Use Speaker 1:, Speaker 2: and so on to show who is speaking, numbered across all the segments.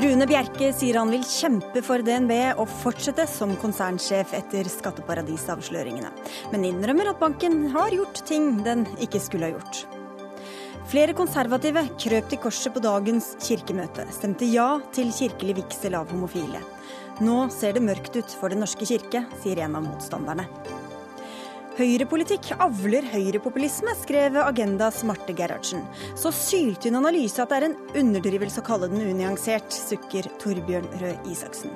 Speaker 1: Rune Bjerke sier han vil kjempe for DNB og fortsette som konsernsjef etter skatteparadisavsløringene, men innrømmer at banken har gjort ting den ikke skulle ha gjort. Flere konservative krøp til korset på dagens kirkemøte, stemte ja til kirkelig vigsel av homofile. Nå ser det mørkt ut for Den norske kirke, sier en av motstanderne. Høyrepolitikk avler høyrepopulisme, skrev Agendas Marte Gerhardsen. Så syltynn analyse at det er en underdrivelse å kalle den unyansert, sukker Torbjørn Røe Isaksen.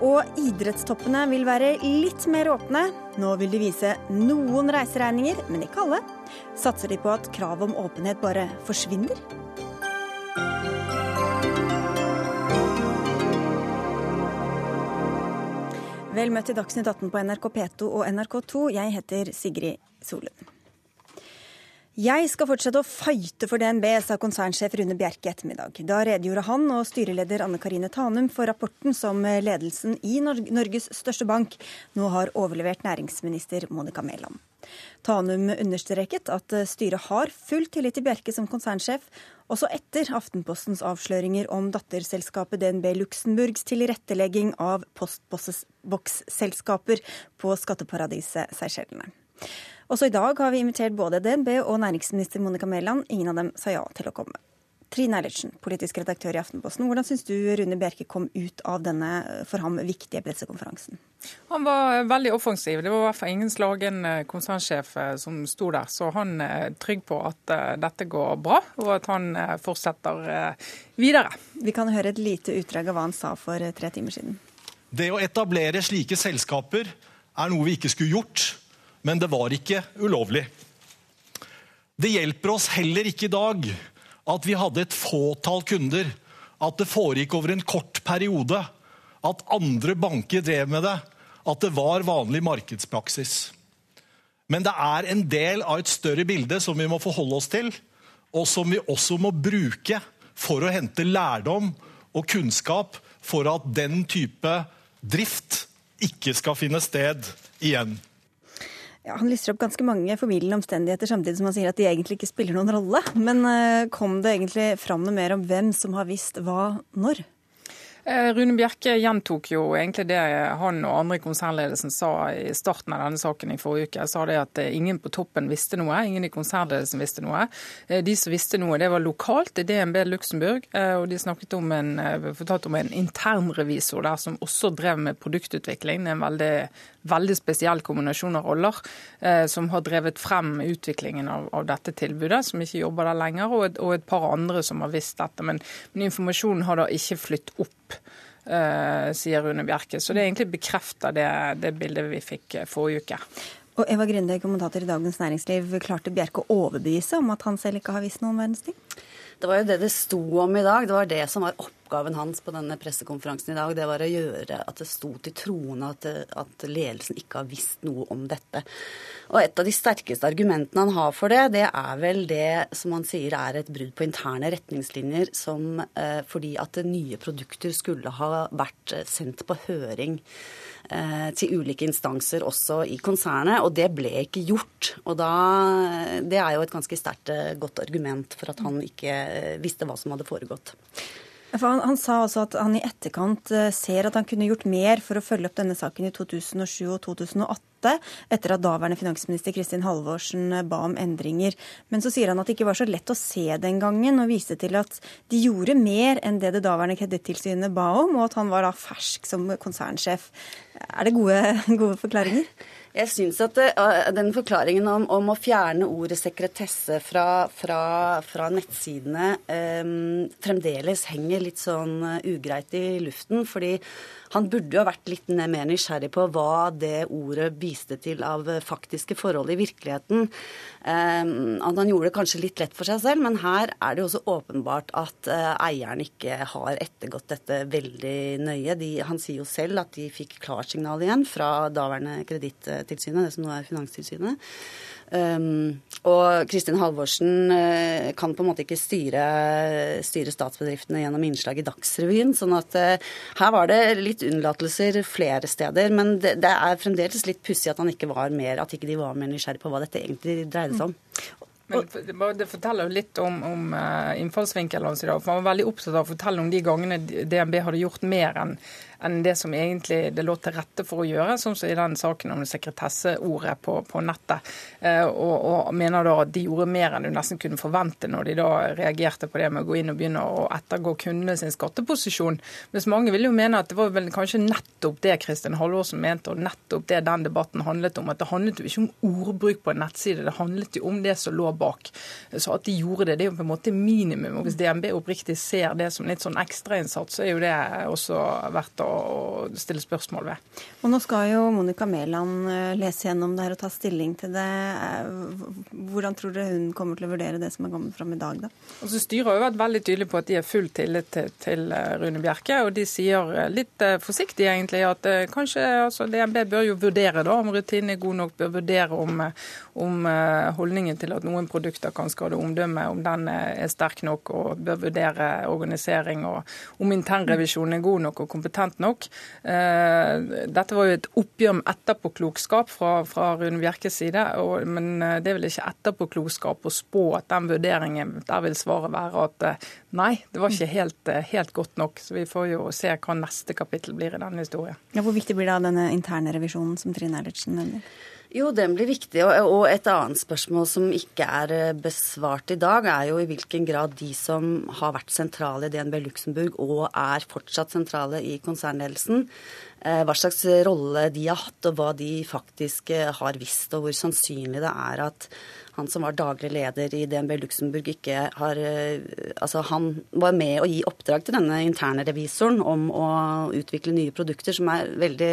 Speaker 1: Og idrettstoppene vil være litt mer åpne. Nå vil de vise noen reiseregninger, men ikke alle. Satser de på at kravet om åpenhet bare forsvinner? Vel møtt til Dagsnytt 18 på NRK P2 og NRK2. Jeg heter Sigrid Solund. Jeg skal fortsette å fighte for DNB, sa konsernsjef Rune Bjerke ettermiddag. Da redegjorde han og styreleder Anne Karine Tanum for rapporten som ledelsen i Norges største bank nå har overlevert næringsminister Monica Mæland. Tanum understreket at styret har full tillit til Bjerke som konsernsjef, også etter Aftenpostens avsløringer om datterselskapet DNB Luxemburgs tilrettelegging av postboksselskaper på skatteparadiset Seychellene. Også i dag har vi invitert både DNB og næringsminister Monica Mæland. Ingen av dem sa ja til å komme. Trine Eilertsen, politisk redaktør i Aftenposten. Hvordan syns du Rune Bjerke kom ut av denne for ham viktige pressekonferansen?
Speaker 2: Han var veldig offensiv. Det var i hvert fall ingen slagen eh, konsernsjef eh, som sto der. Så han er trygg på at eh, dette går bra, og at han fortsetter videre.
Speaker 1: Vi kan høre et lite utdrag av hva han sa for tre timer siden.
Speaker 3: Det å etablere slike selskaper er noe vi ikke skulle gjort, men det var ikke ulovlig. Det hjelper oss heller ikke i dag at vi hadde et fåtall kunder, at det foregikk over en kort periode, at andre banker drev med det, at det var vanlig markedspraksis. Men det er en del av et større bilde som vi må forholde oss til, og som vi også må bruke for å hente lærdom og kunnskap for at den type drift ikke skal finne sted igjen.
Speaker 1: Ja, han lister opp ganske mange formildende omstendigheter samtidig som han sier at de egentlig ikke spiller noen rolle. Men eh, kom det egentlig fram noe mer om hvem som har visst hva når?
Speaker 2: Eh, Rune Bjerke gjentok jo egentlig det han og andre i konsernledelsen sa i starten av denne saken i forrige uke. Jeg Sa det at eh, ingen på toppen visste noe, ingen i konsernledelsen visste noe. Eh, de som visste noe, det var lokalt i DNB Luxembourg. Og de snakket om en, fortalte om en internrevisor der som også drev med produktutvikling. Det er en veldig, veldig spesiell kombinasjon av roller som har drevet frem utviklingen av, av dette tilbudet, som ikke jobber der lenger, og et, og et par andre som har visst dette. Men, men informasjonen har da ikke flyttet opp Eh, sier Rune Bjerke. Så det egentlig bekrefter det, det bildet vi fikk eh, forrige uke.
Speaker 1: Og Eva Grinde, kommentator i Dagens Næringsliv, klarte Bjerke å overbevise om at han selv ikke har visst noen verdens ting?
Speaker 4: Det var jo det det sto om i dag. Det var det som var oppgaven hans på denne pressekonferansen i dag. Det var å gjøre at det sto til troende at, at, ledelsen ikke har visst noe om dette. Og et av de sterkeste argumentene han har for det, det er vel det som han sier er et brudd på interne retningslinjer som, eh, fordi at nye produkter skulle ha vært sendt på høring Eh, til ulike instanser også i konsernet, og det ble ikke gjort. Og da, Det er jo et ganske sterkt eh, godt argument for at han ikke eh, visste hva som hadde foregått.
Speaker 1: Han, han, sa også at han i etterkant ser at han kunne gjort mer for å følge opp denne saken i 2007 og 2008, etter at daværende finansminister Kristin Halvorsen ba om endringer. Men så sier han at det ikke var så lett å se den gangen, og viste til at de gjorde mer enn det det daværende Kredittilsynet ba om, og at han var da fersk som konsernsjef. Er det gode, gode forklaringer?
Speaker 4: Jeg syns at eh, den forklaringen om, om, å fjerne ordet sekretesse fra, fra, fra nettsidene um, fremdeles henger litt sånn ugreit i luften. fordi han burde jo vært litt mer nysgjerrig på hva det ordet viste til av faktiske forhold i virkeligheten. Ehm, at han gjorde det kanskje litt lett for seg selv, men her er det jo også åpenbart at eh, eieren ikke har ettergått dette veldig nøye. De, han sier jo selv at de fikk klarsignal igjen fra daværende Kredittilsynet, det som nå er Finanstilsynet. Um, og Kristin Halvorsen uh, kan på en måte ikke styre, styre, statsbedriftene gjennom innslag i Dagsrevyen. sånn at uh, her var det litt unnlatelser flere steder. Men det, det er fremdeles litt pussig at han ikke var mer, at ikke de var mer nysgjerrig på hva dette egentlig dreide seg om.
Speaker 2: Men Det forteller jo litt om, om innfallsvinkelen hans i dag. for Han var veldig opptatt av å fortelle om de gangene DNB hadde gjort mer enn enn det som egentlig det lå til rette for å gjøre, som i den saken om sekretesseordet på, på nettet. Eh, og, og, mener da at de gjorde mer enn du nesten kunne forvente når de da reagerte på det med å gå inn og begynne å ettergå kundene sin skatteposisjon. Mens mange vil jo mene at det var vel kanskje nettopp det Kristin Halvorsen mente, og nettopp det den debatten handlet om. At det handlet jo ikke om ordbruk på en nettside, det handlet jo om det som lå bak. Så at de gjorde det, det er jo på en måte minimum. Og hvis DNB oppriktig ser det som litt sånn ekstrainnsats, så er jo det også verdt å å stille spørsmål ved.
Speaker 1: Og Nå skal jo Monica Mæland eh, lese gjennom det her og ta stilling til det. Eh, hvordan tror dere hun kommer til å vurdere det som er kommet fram i dag, da?
Speaker 2: Altså, styret har jo vært veldig tydelig på at de har full tillit til, til eh, Rune Bjerke. Og de sier litt forsiktig egentlig at kanskje altså, DNB bør jo vurdere da, om rutinen er god nok, bør vurdere om, om holdningen til at noen produkter kan skade omdømmet, om den er sterk nok, og bør vurdere organisering, og om internrevisjonen er god nok og kompetent nok. Eh, dette var jo et oppgjør med etterpåklokskap fra, fra Rune Bjerkes side. Og, men eh, det er vel ikke etterpåklokskap å spå at den vurderingen Der vil svaret være at eh, nei, det var ikke helt, helt godt nok. Så vi får jo se hva neste kapittel blir i denne historien.
Speaker 1: Ja, hvor viktig blir da denne interne revisjonen som Trine Eilertsen nevner?
Speaker 4: Jo, den blir viktig. Og et annet spørsmål som ikke er eh, besvart i dag, er jo i hvilken grad de som har vært sentrale i DNB Luxembourg og er fortsatt sentrale i konsernledelsen, eh, hva slags rolle de har hatt, og hva de faktisk eh, har visst, og hvor sannsynlig det er at han som var daglig leder i DNB Luxembourg, ikke har eh, Altså, han var med å gi oppdrag til denne interne revisoren om å utvikle nye produkter, som er veldig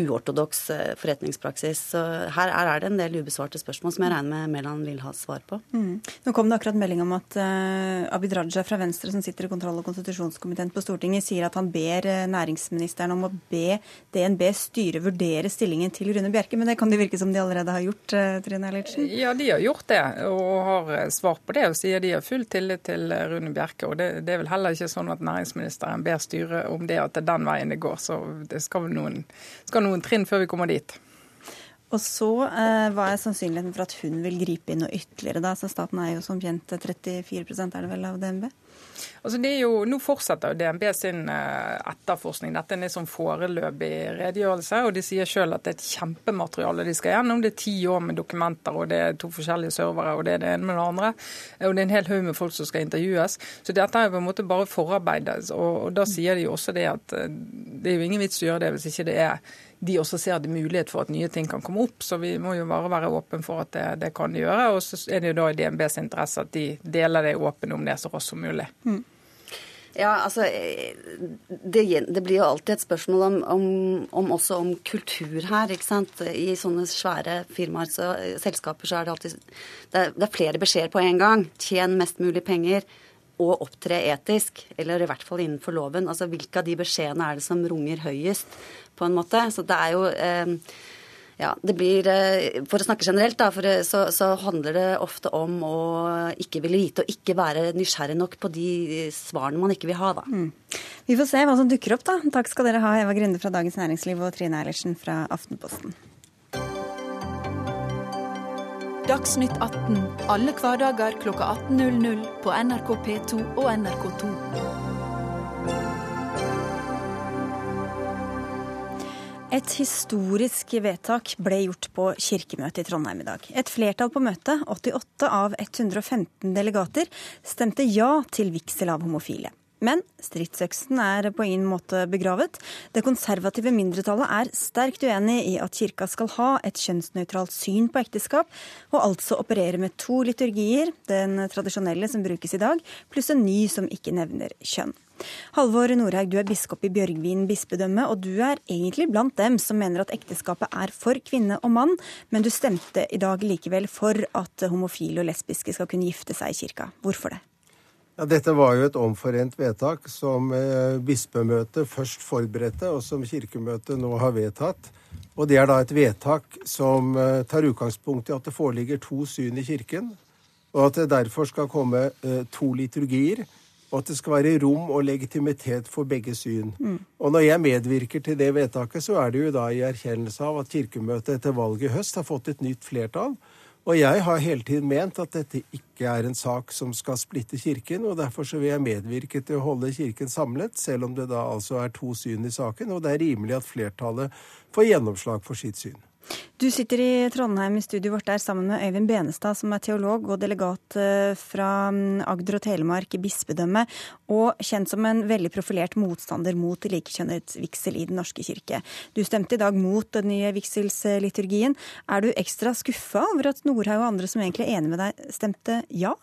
Speaker 4: uortodoks eh, forretningspraksis. Så her er det en del ubesvarte spørsmål som jeg regner med Mæland vil ha svar på.
Speaker 1: Mm. Nå kom det akkurat melding om at uh, Abid Raja fra Venstre, som sitter i kontroll- og konstitusjonskomiteen på Stortinget, sier at han ber næringsministeren om å be DNB styre vurdere stillingen til Rune Bjerke. Men det kan det virke som de allerede har gjort, uh, Trine Eilertsen?
Speaker 2: Ja, de har gjort gjort det, og har svar på det og sier de har full tillit til Rune Bjerke. og det, det, er vel heller ikke sånn at næringsministeren ber styret om det, at det er den veien det går. Så det skal noen, skal noen trinn før vi kommer dit.
Speaker 1: Og så eh, Hva er sannsynligheten for at hun vil gripe inn noe ytterligere? da? Så Staten er jo som kjent 34 er det vel av DNB?
Speaker 2: Altså det er jo, nå fortsetter jo DNB sin eh, etterforskning. Dette er en sånn foreløpig redegjørelse. og De sier selv at det er et kjempemateriale de skal gjennom. Det er ti år med dokumenter, og det er to forskjellige servere, og det er det ene med det andre. Og det er en hel haug med folk som skal intervjues. Så dette er jo på en måte bare forarbeidet. Og, og da sier de jo også det at eh, det er jo ingen vits å gjøre det hvis ikke det er de også ser det mulighet for at nye ting kan komme opp. Så vi må jo bare være åpne for at det, det kan gjøre. Og så er det jo da i DNBs interesse at de deler det åpent om det så raskt som mulig. Mm.
Speaker 4: Ja, altså det, det, blir jo alltid et spørsmål om, om, om, også om kultur her. ikke sant? I sånne svære firmaer, så, selskaper, så er det alltid det er, det er flere beskjeder på en gang. Tjen mest mulig penger og opptre etisk, eller i hvert fall innenfor loven. Altså hvilke av de beskjedene er det som runger høyest? på en måte. Så det er jo eh, ja, det blir eh, For å snakke generelt, da, for, så, så, handler det ofte om å ikke ville vite og ikke være nysgjerrig nok på de svarene man ikke vil ha, da. Mm.
Speaker 1: Vi får se hva som dukker opp, da. Takk skal dere ha, Eva Grunde fra Dagens Næringsliv og Trine Eilertsen fra Aftenposten.
Speaker 5: Dagsnytt 18 alle hverdager klokka 18.00 på NRK P2 og NRK2.
Speaker 1: Et historisk vedtak ble gjort på kirkemøtet i Trondheim i dag. Et flertall på møtet, 88 av 115 delegater, stemte ja til vigsel av homofile. Men stridsøksen er på ingen måte begravet. Det konservative mindretallet er sterkt uenig i at kirka skal ha et kjønnsnøytralt syn på ekteskap, og altså operere med to liturgier, den tradisjonelle som brukes i dag, pluss en ny som ikke nevner kjønn. Halvor Nordhaug, du er biskop i Bjørgvin bispedømme, og du er egentlig blant dem som mener at ekteskapet er for kvinne og mann, men du stemte i dag likevel for at homofile og lesbiske skal kunne gifte seg i kirka. Hvorfor det?
Speaker 6: Ja, dette var jo et omforent vedtak som eh, bispemøtet først forberedte, og som kirkemøtet nå har vedtatt. Og det er da et vedtak som eh, tar utgangspunkt i at det foreligger to syn i kirken, og at det derfor skal komme eh, to liturgier og at det skal være rom og legitimitet for begge syn. Mm. Og når jeg medvirker til det vedtaket, så er det jo da i erkjennelse av at Kirkemøtet etter valget i høst har fått et nytt flertall, Og jeg har hele tiden ment at dette ikke er en sak som skal splitte Kirken, og derfor så vil jeg medvirke til å holde Kirken samlet, selv om det da altså er to syn i saken, og det er rimelig at flertallet får gjennomslag for sitt syn.
Speaker 1: Du sitter i Trondheim i studioet vårt der sammen med Øyvind Benestad, som er teolog og delegat eh, fra mm, Agder og Telemark i bispedømme, og kjent som en veldig profilert motstander mot likekjønnet vigsel i Den norske kirke. Du stemte i dag mot den nye vigselsliturgien. Er du ekstra skuffa over at Nordhaug og andre som egentlig er enig med deg, stemte ja?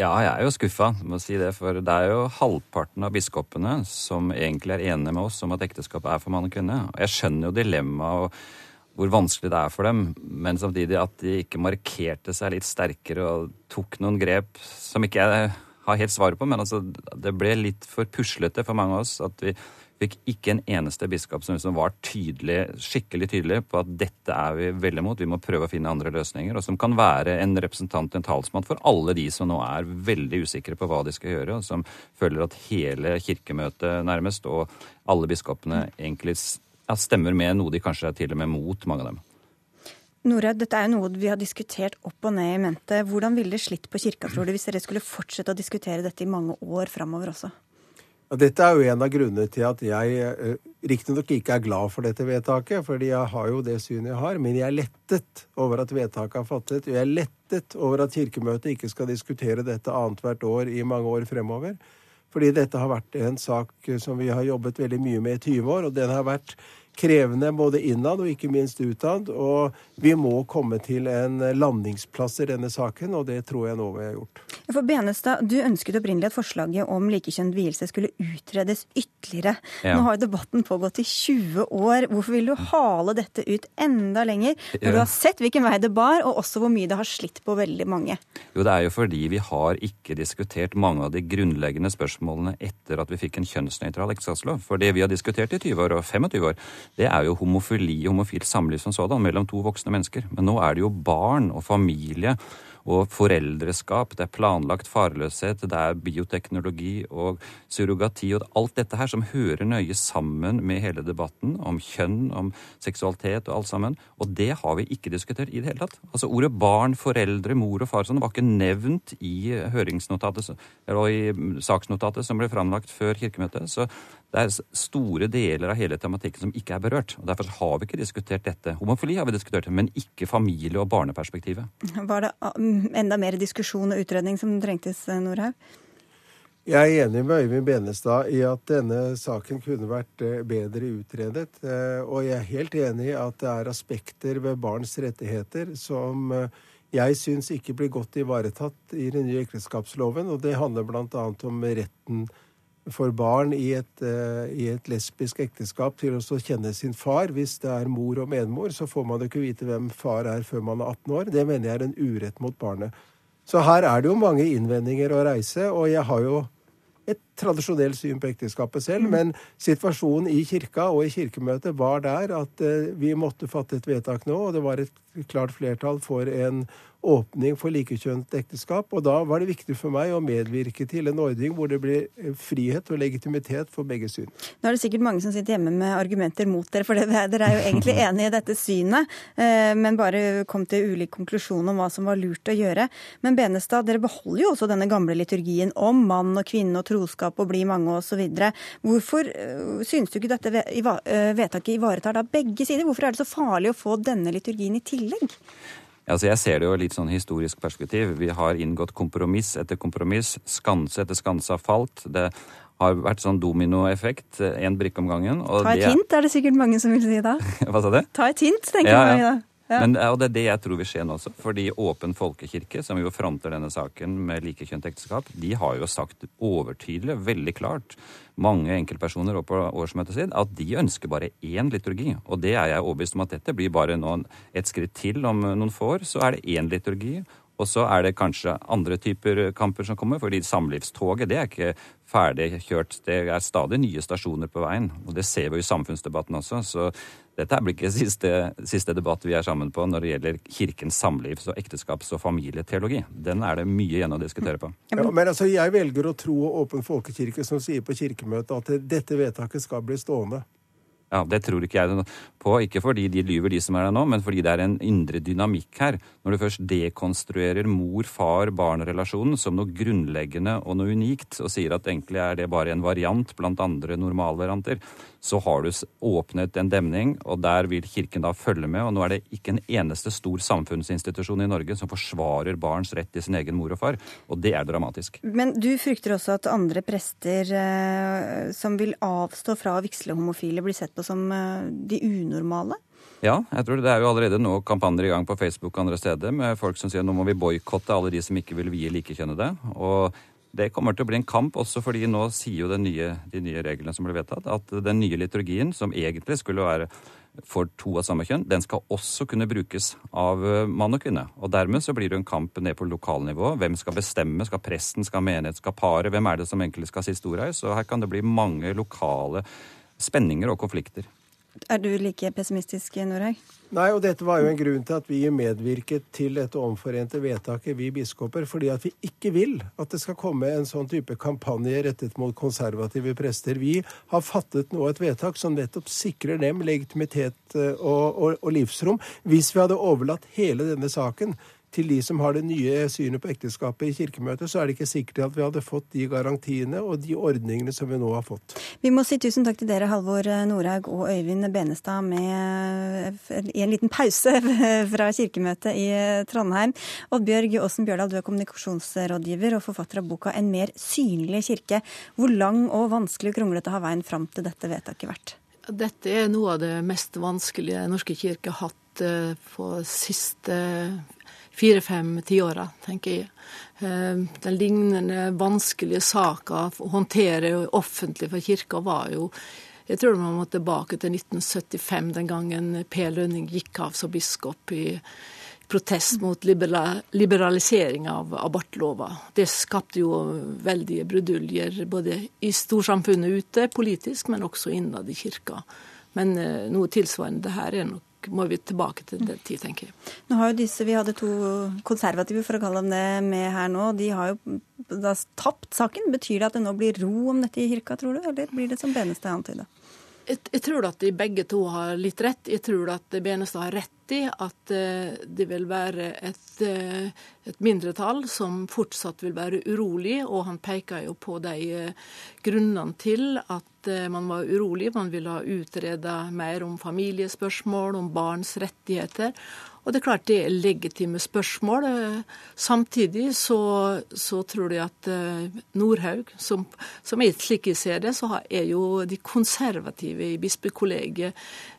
Speaker 7: Ja, jeg er jo skuffa, må si det. For det er jo halvparten av biskopene som egentlig er enige med oss om at ekteskap er for mann og kvinne. Og jeg skjønner jo dilemmaet og hvor vanskelig det er for dem, men samtidig at de ikke markerte seg litt sterkere og tok noen grep som ikke jeg har helt svaret på. Men altså, det ble litt for puslete for mange av oss at vi fikk ikke en eneste biskop som liksom var tydelig, skikkelig tydelig på at dette er vi veldig mot, vi må prøve å finne andre løsninger. Og som kan være en representant, en talsmann for alle de som nå er veldig usikre på hva de skal gjøre, og som føler at hele kirkemøtet nærmest, og alle biskopene egentlig stemmer med noe de kanskje er til og med mot, mange av dem.
Speaker 1: Norad, dette er jo noe vi har diskutert opp og ned i mente. Hvordan ville det slitt på kirka, tror du, hvis dere skulle fortsette å diskutere dette i mange år framover også?
Speaker 6: Dette er jo en av grunnene til at jeg eh, riktignok ikke er glad for dette vedtaket, fordi jeg har jo det synet jeg har, men jeg er lettet over at vedtaket er fattet. Og jeg er lettet over at Kirkemøtet ikke skal diskutere dette annethvert år i mange år fremover. Fordi dette har vært en sak som vi har jobbet veldig mye med i 20 år, og den har vært krevende både innad og ikke minst utad. Og vi må komme til en landingsplass i denne saken, og det tror jeg nå vi har gjort.
Speaker 1: For Benestad, Du ønsket opprinnelig at forslaget om likekjønnet vielse skulle utredes ytterligere. Ja. Nå har jo debatten pågått i 20 år. Hvorfor vil du hale dette ut enda lenger, når du har sett hvilken vei det bar, og også hvor mye det har slitt på veldig mange?
Speaker 7: Jo, det er jo fordi vi har ikke diskutert mange av de grunnleggende spørsmålene etter at vi fikk en kjønnsnøytral ekteskapslov. For det vi har diskutert i 20 år og 25 år, det er jo homofili homofilt samliv som sådan mellom to voksne mennesker. Men nå er det jo barn og familie og foreldreskap, det er planlagt farløshet, det er bioteknologi og surrogati og alt dette her som hører nøye sammen med hele debatten om kjønn, om seksualitet og alt sammen. Og det har vi ikke diskutert i det hele tatt. Altså Ordet barn, foreldre, mor og far sånn var ikke nevnt i høringsnotatet eller i saksnotatet som ble framlagt før kirkemøtet. Så det er store deler av hele tematikken som ikke er berørt. og Derfor har vi ikke diskutert dette. Homofili har vi diskutert, men ikke familie- og barneperspektivet.
Speaker 1: Var det mm, enda mer diskusjon og utredning som trengtes, Norhaug?
Speaker 6: Jeg er enig med Øyvind Benestad i at denne saken kunne vært eh, bedre utredet. Eh, og jeg er helt enig i at det er aspekter ved barns rettigheter som jeg syns ikke blir godt ivaretatt i den nye ekteskapsloven. Og det handler bl.a. om retten for barn i et, uh, i et, lesbisk ekteskap til å kjenne sin far. Hvis det er mor og medmor, så får man ikke vite hvem far er før man er 18 år. Det mener jeg er en urett mot barnet. Så her er det jo mange innvendinger å reise, og jeg har jo et tradisjonelt syn på ekteskapet selv, mm. men situasjonen i kirka og i kirkemøtet var der at uh, vi måtte fatte et vedtak nå, og det var et klart flertall for en åpning for likekjønnet ekteskap. Og da var det viktig for meg å medvirke til en ordning hvor det blir eh, frihet og legitimitet for begge syn.
Speaker 1: Nå er det sikkert mange som sitter hjemme med argumenter mot dere, for dere er jo egentlig enige i dette synet, eh, men bare kom til ulik konklusjon om hva som var lurt å gjøre. Men Benestad, dere beholder jo også denne gamle liturgien om mann og kvinne og troskap og bli mange osv. Hvorfor eh, synes du ikke dette vedtaket ivaretar da begge sider? Hvorfor er det så farlig å få denne liturgien i tillegg?
Speaker 7: Altså jeg ser det jo litt sånn historisk perspektiv. Vi har inngått kompromiss etter kompromiss. Skanse etter skanse har falt. Det har vært sånn dominoeffekt. Én brikke om gangen.
Speaker 1: Ta et det... hint, er det sikkert mange som vil si da.
Speaker 7: Hva sa du?
Speaker 1: Ta et hint, tenker ja, mange da.
Speaker 7: Men, og det er det jeg tror vil skje nå også. Fordi Åpen folkekirke, som jo fronter denne saken med likekjønt ekteskap, de har jo sagt overtydelig, veldig klart, mange enkeltpersoner på årsmøtet sitt, at de ønsker bare én liturgi. Og det er jeg overbevist om at dette blir bare noen, et skritt til om noen få år. Så er det én liturgi. Og så er det kanskje andre typer kamper som kommer, fordi samlivstoget det er ikke ferdig kjørt. Det er stadig nye stasjoner på veien. Og det ser vi i samfunnsdebatten også. Så dette blir ikke siste, siste debatt vi er sammen på når det gjelder kirkens samlivs- og ekteskaps- og familieteologi. Den er det mye igjen å diskutere på.
Speaker 6: Ja, men altså, Jeg velger å tro Åpen folkekirke som sier på kirkemøtet at dette vedtaket skal bli stående.
Speaker 7: Ja, Det tror ikke jeg på. Ikke fordi de lyver, de som er der nå, men fordi det er en indre dynamikk her. Når du først dekonstruerer mor-far-barn-relasjonen som noe grunnleggende og noe unikt, og sier at egentlig er det bare en variant blant andre normalvarianter, så har du åpnet en demning, og der vil Kirken da følge med. Og nå er det ikke en eneste stor samfunnsinstitusjon i Norge som forsvarer barns rett til sin egen mor og far, og det er dramatisk.
Speaker 1: Men du frykter også at andre prester eh, som vil avstå fra å vigsle homofile, blir sett på som eh, de unormale?
Speaker 7: Ja, jeg tror det er jo allerede nå kampanjer i gang på Facebook og andre steder med folk som sier nå må vi boikotte alle de som ikke vil vie likekjønnede. Og det kommer til å bli en kamp også fordi nå sier jo nye, de nye reglene som ble vedtatt, at den nye liturgien, som egentlig skulle være for to av samme kjønn, den skal også kunne brukes av eh, mann og kvinne. Og dermed så blir det en kamp ned på lokalnivå. Hvem skal bestemme? Skal presten, skal menighet, skal paret? Hvem er det som egentlig skal si storheis? Så her kan det bli mange lokale spenninger og konflikter.
Speaker 1: Er du like pessimistisk, Norhaug?
Speaker 6: Nei, og dette var jo en grunn til at vi medvirket til dette omforente vedtaket, vi biskoper, fordi at vi ikke vil at det skal komme en sånn type kampanje rettet mot konservative prester. Vi har fattet nå et vedtak som nettopp sikrer dem legitimitet eh, og, og, og livsrom. Hvis vi hadde overlatt hele denne saken til de som har det nye synet på ekteskapet i Kirkemøtet, så er det ikke sikkert at vi hadde fått de garantiene og de ordningene som vi nå har fått.
Speaker 1: Vi må si tusen takk til dere, Halvor Norhaug og Øyvind Benestad, med, i en liten pause fra Kirkemøtet i Trondheim. Oddbjørg Aasen Bjørdal, du er kommunikasjonsrådgiver og forfatter av boka 'En mer synlig kirke'. Hvor lang og vanskelig og kronglete har veien fram til dette vedtaket vært?
Speaker 8: Dette er noe av det mest vanskelige Norske kirke har hatt eh, på siste fire-fem tiåra, tenker jeg. Eh, den lignende vanskelige saka å håndtere offentlig for kirka var jo jeg tror man må tilbake til 1975, den gangen Per Lønning gikk av som biskop i protest mot liberalisering av abortlova. Det skapte jo veldige bruduljer både i storsamfunnet ute politisk, men også innad i kirka. Men eh, noe tilsvarende her er nok må vi tilbake til den tid, tenker jeg.
Speaker 1: Nå har jo disse, Vi hadde to konservative for å kalle dem det, med her nå. De har jo da tapt saken. Betyr det at det nå blir ro om dette i kirka, tror du? Eller blir det som Benestad antyda?
Speaker 8: Jeg, tror at de begge to har litt rett. Jeg tror at Benestad har rett i at uh, det vil være et, uh, et, mindretall som fortsatt vil være urolig, og han peker jo på de uh, grunnene til at man var urolig. Man ville ha utreda mer om familiespørsmål, om barns rettigheter. Og det er klart det er legitime spørsmål. Samtidig så, så tror jeg at eh, Nordhaug, som, som er slik jeg ser det, så er jo de konservative i bispekollegiet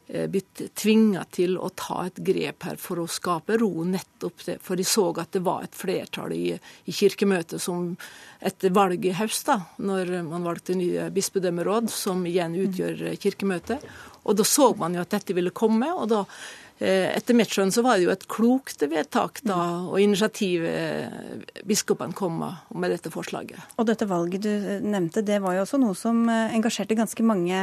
Speaker 8: eh, blitt tvinga til å ta et grep her for å skape ro nettopp det. For de så at det var et flertall i, i kirkemøtet som etter valget i høst, da, når man valgte nye bispedømmeråd, som igjen utgjør kirkemøtet. Og da så man jo at dette ville komme, og da Eh, etter mitt skjønn så var det jo et klokt vedtak da, og initiativ eh, biskopene kom med dette forslaget.
Speaker 1: Og dette valget du eh, nevnte, det var jo også noe som engasjerte ganske mange,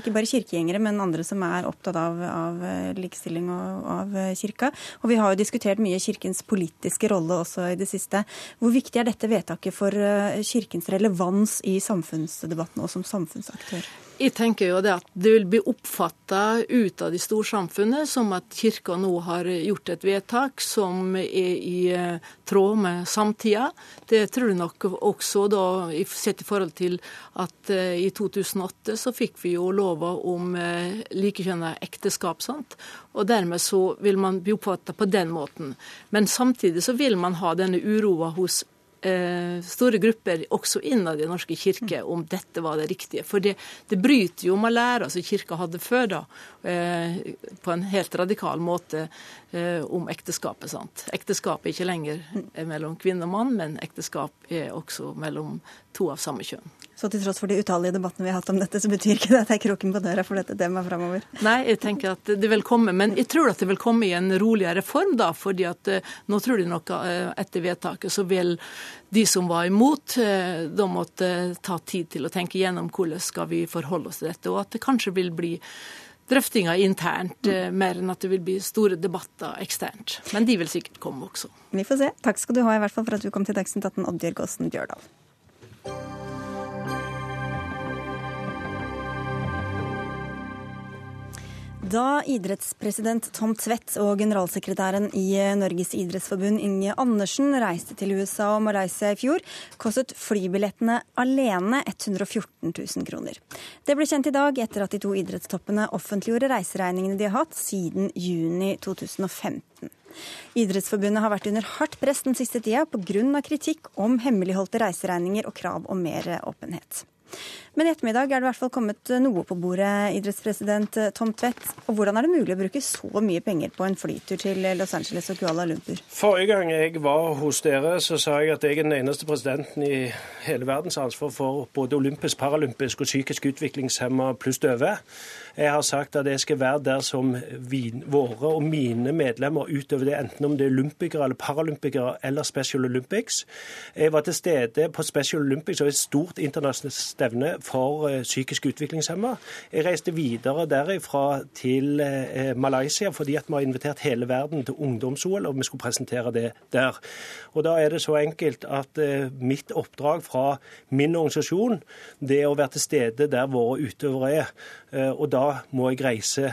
Speaker 1: ikke bare kirkegjengere, men andre som er opptatt av, av likestilling og av kirka. Og vi har jo diskutert mye kirkens politiske rolle også i det siste. Hvor viktig er dette vedtaket for kirkens relevans i samfunnsdebatten og som samfunnsaktør?
Speaker 8: Jeg tenker jo det at det vil bli oppfatta de storsamfunnet som at Kirka nå har gjort et vedtak som er i eh, tråd med samtida. Det tror jeg nok også da, sett i forhold til at eh, i 2008 så fikk vi jo lova om eh, likekjønna ekteskap. sant? Og dermed så vil man bli oppfatta på den måten. Men samtidig så vil man ha denne uroa hos store grupper også innad i Den norske kirke om dette var det riktige. For det, det bryter jo med læra som kirka hadde før, da, eh, på en helt radikal måte eh, om ekteskapet. sant? Ekteskap er ikke lenger mellom kvinne og mann, men ekteskap er også mellom to av samme kjønn.
Speaker 1: Så til tross for de utallige debattene vi har hatt om dette, så betyr ikke det at det er kroken på døra for dette temaet framover?
Speaker 8: Nei, jeg tenker at det vil komme. Men jeg tror at det vil komme i en roligere form, da. fordi at eh, nå tror de nok eh, etter vedtaket så vil de som var imot, eh, da måtte ta tid til å tenke gjennom hvordan skal vi forholde oss til dette. Og at det kanskje vil bli drøftinger internt, mer enn at det vil bli store debatter eksternt. Men de vil sikkert komme også.
Speaker 1: Vi får se. Takk skal du ha i hvert fall for at du kom til Dagsnytt 18, Oddbjørg Aasen Bjørdal. Da idrettspresident Tom Tvedt og generalsekretæren i Norges idrettsforbund Inge Andersen reiste til USA og Malaysia i fjor, kostet flybillettene alene 114 000 kroner. Det ble kjent i dag etter at de to idrettstoppene offentliggjorde reiseregningene de har hatt siden juni 2015. Idrettsforbundet har vært under hardt press den siste tida pga. kritikk om hemmeligholdte reiseregninger og krav om mer åpenhet. Men i ettermiddag er det i hvert fall kommet noe på bordet, idrettspresident Tom Tvedt. Og hvordan er det mulig å bruke så mye penger på en flytur til Los Angeles og Kuala Lumpur?
Speaker 9: Forrige gang jeg var hos dere, så sa jeg at jeg er den eneste presidenten i hele verdens ansvar for både olympisk, paralympisk og psykisk utviklingshemma pluss døve. Jeg har sagt at jeg skal være der som våre og mine medlemmer utover det, enten om det er olympikere eller paralympikere eller Special Olympics. Jeg var til stede på Special Olympics og et stort internasjonalt stevne for eh, psykisk utviklingshemma. Jeg reiste videre derifra til eh, Malaysia fordi at vi har invitert hele verden til ungdoms-OL, og vi skulle presentere det der. Og Da er det så enkelt at eh, mitt oppdrag fra min organisasjon det er å være til stede der våre utøvere er. Og da må jeg reise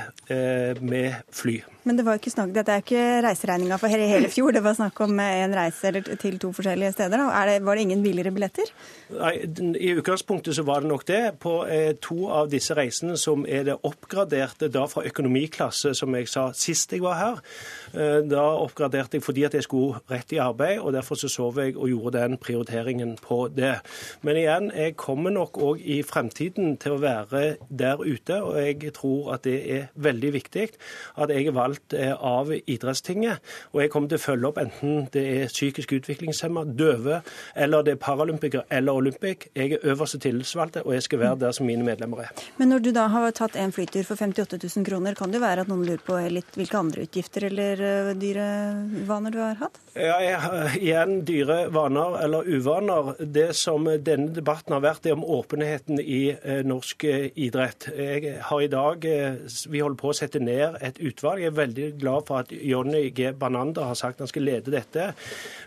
Speaker 9: med fly.
Speaker 1: Men det var ikke snakk, dette er ikke reiseregninga for hele fjor, det var snakk om en reise til to forskjellige steder. Det, var det ingen billigere billetter?
Speaker 9: Nei, I utgangspunktet så var det nok det. På eh, to av disse reisene som er det oppgraderte da fra økonomiklasse, som jeg sa sist jeg var her. Eh, da oppgraderte jeg fordi at jeg skulle rett i arbeid, og derfor så sov jeg og gjorde den prioriteringen på det. Men igjen, jeg kommer nok òg i fremtiden til å være der ute, og jeg tror at det er veldig viktig at jeg er valgt valgt eh, av idrettstinget. Og jeg kommer til å følge opp enten det er psykisk utviklingshemma, døve, eller det er paralympikere eller olympic. Jeg er øverste tillitsvalgte, og jeg skal være der som mine medlemmer er.
Speaker 1: Men når du da har tatt en flytur for 58 000 kroner, kan det være at noen lurer på litt hvilke andre utgifter eller eh, dyre vaner du har hatt?
Speaker 9: Ja, jeg, igjen dyre vaner eller uvaner. Det som denne debatten har vært, er om åpenheten i eh, norsk idrett. Jeg har i dag, Vi holder på å sette ned et utvalg. Jeg er veldig glad for at Jonny G. Banander har sagt han skal lede dette.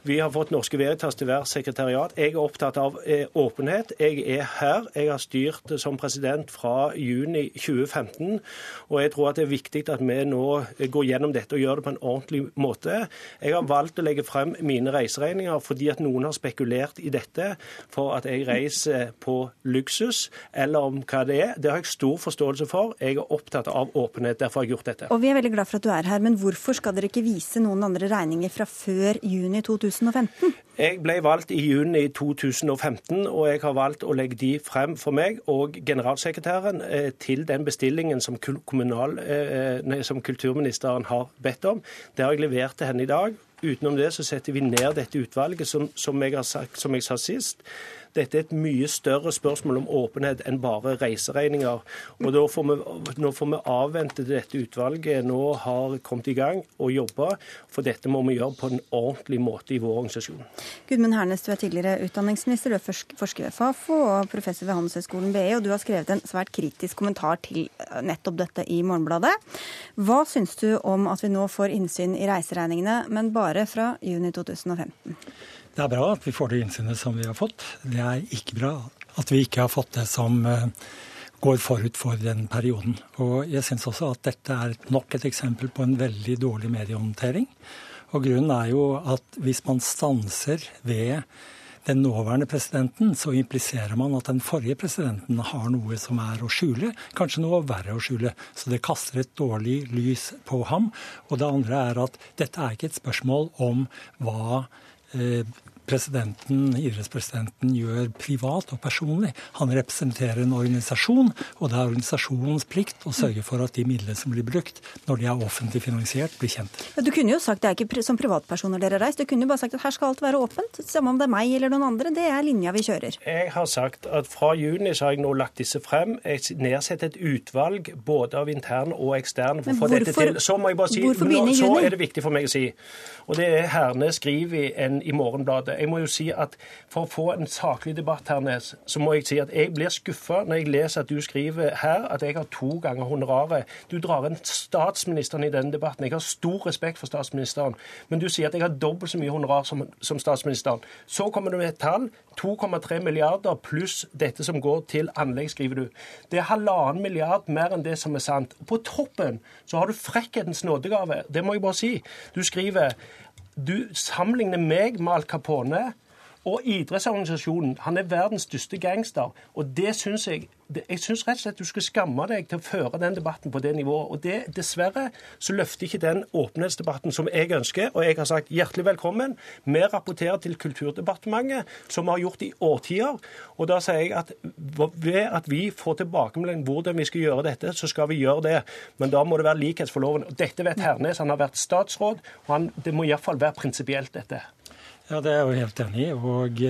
Speaker 9: Vi har fått Norske Veritas til hver sekretariat. Jeg er opptatt av eh, åpenhet. Jeg er her. Jeg har styrt som president fra juni 2015. Og jeg tror at det er viktig at vi nå går gjennom dette og gjør det på en ordentlig måte. Jeg har valgt å legge frem mine reiseregninger fordi at noen har spekulert i dette for at jeg reiser på luksus, eller om hva det er. Det har jeg stor forståelse for. Jeg er opptatt av åpenhet. Derfor har jeg gjort dette.
Speaker 1: Og vi er veldig glad for at du er her, men hvorfor skal dere ikke vise noen andre regninger fra før juni 2015?
Speaker 9: Jeg ble valgt i juni 2015, og jeg har valgt å legge de frem for meg og generalsekretæren eh, til den bestillingen som, kommunal, eh, nei, som kulturministeren har bedt om. Det har jeg levert til henne i dag. Utenom det så setter vi ned dette utvalget, som, som, jeg, sagt, som jeg sa sist. Dette er et mye større spørsmål om åpenhet enn bare reiseregninger. Og da får vi, Nå får vi avvente til dette utvalget nå har kommet i gang og jobba, for dette må vi gjøre på en ordentlig måte i vår organisasjon.
Speaker 1: Gudmund Hernes, du er tidligere utdanningsminister, du er forsker ved Fafo og professor ved Handelshøyskolen BI, og du har skrevet en svært kritisk kommentar til nettopp dette i Morgenbladet. Hva syns du om at vi nå får innsyn i reiseregningene, men bare fra juni 2015?
Speaker 10: Det er bra at vi får det innsynet som vi har fått. Det er ikke bra at vi ikke har fått det som eh, går forut for den perioden. Og jeg syns også at dette er nok et eksempel på en veldig dårlig mediehåndtering. Og grunnen er jo at hvis man stanser ved den nåværende presidenten, så impliserer man at den forrige presidenten har noe som er å skjule, kanskje noe verre å skjule. Så det kaster et dårlig lys på ham. Og det andre er at dette er ikke et spørsmål om hva eh, presidenten, idrettspresidenten gjør privat og personlig. Han representerer en organisasjon, og det er organisasjonens plikt å sørge for at de midlene som blir brukt når de er offentlig finansiert, blir kjent.
Speaker 1: Du kunne jo sagt det er ikke som privatpersoner dere har reist. Du kunne jo bare sagt at her skal alt være åpent. Samme om det er meg eller noen andre. Det er linja vi kjører.
Speaker 9: Jeg har sagt at fra juni så har jeg nå lagt disse frem. Jeg nedsetter et utvalg både av interne og eksterne for å få dette til. Så må jeg bare si, nå, så er det viktig for meg å si, og det er Herne skriver i, en, i Morgenbladet jeg må jo si at For å få en saklig debatt, her, Nes, så må jeg si at jeg blir skuffa når jeg leser at du skriver her at jeg har to ganger honoraret. Du drar inn statsministeren i denne debatten. Jeg har stor respekt for statsministeren, men du sier at jeg har dobbelt så mye honorar som, som statsministeren. Så kommer du med et tall. 2,3 milliarder pluss dette som går til anlegg, skriver du. Det er halvannen milliard mer enn det som er sant. På toppen så har du frekkhetens nådegave. Det må jeg bare si. Du skriver du sammenligner meg med Al Capone. Og idrettsorganisasjonen han er verdens største gangster. Og det syns jeg jeg syns rett og slett du skal skamme deg til å føre den debatten på det nivået. Og det, dessverre så løfter ikke den åpenhetsdebatten som jeg ønsker. Og jeg har sagt hjertelig velkommen. Vi rapporterer til Kulturdepartementet, som vi har gjort i årtier. Og da sier jeg at ved at vi får tilbakemelding hvordan vi skal gjøre dette, så skal vi gjøre det. Men da må det være likhet for loven. Og dette vet Hernes. Han har vært statsråd, og han, det må iallfall være prinsipielt, dette.
Speaker 10: Ja, det er jeg jo helt enig i. og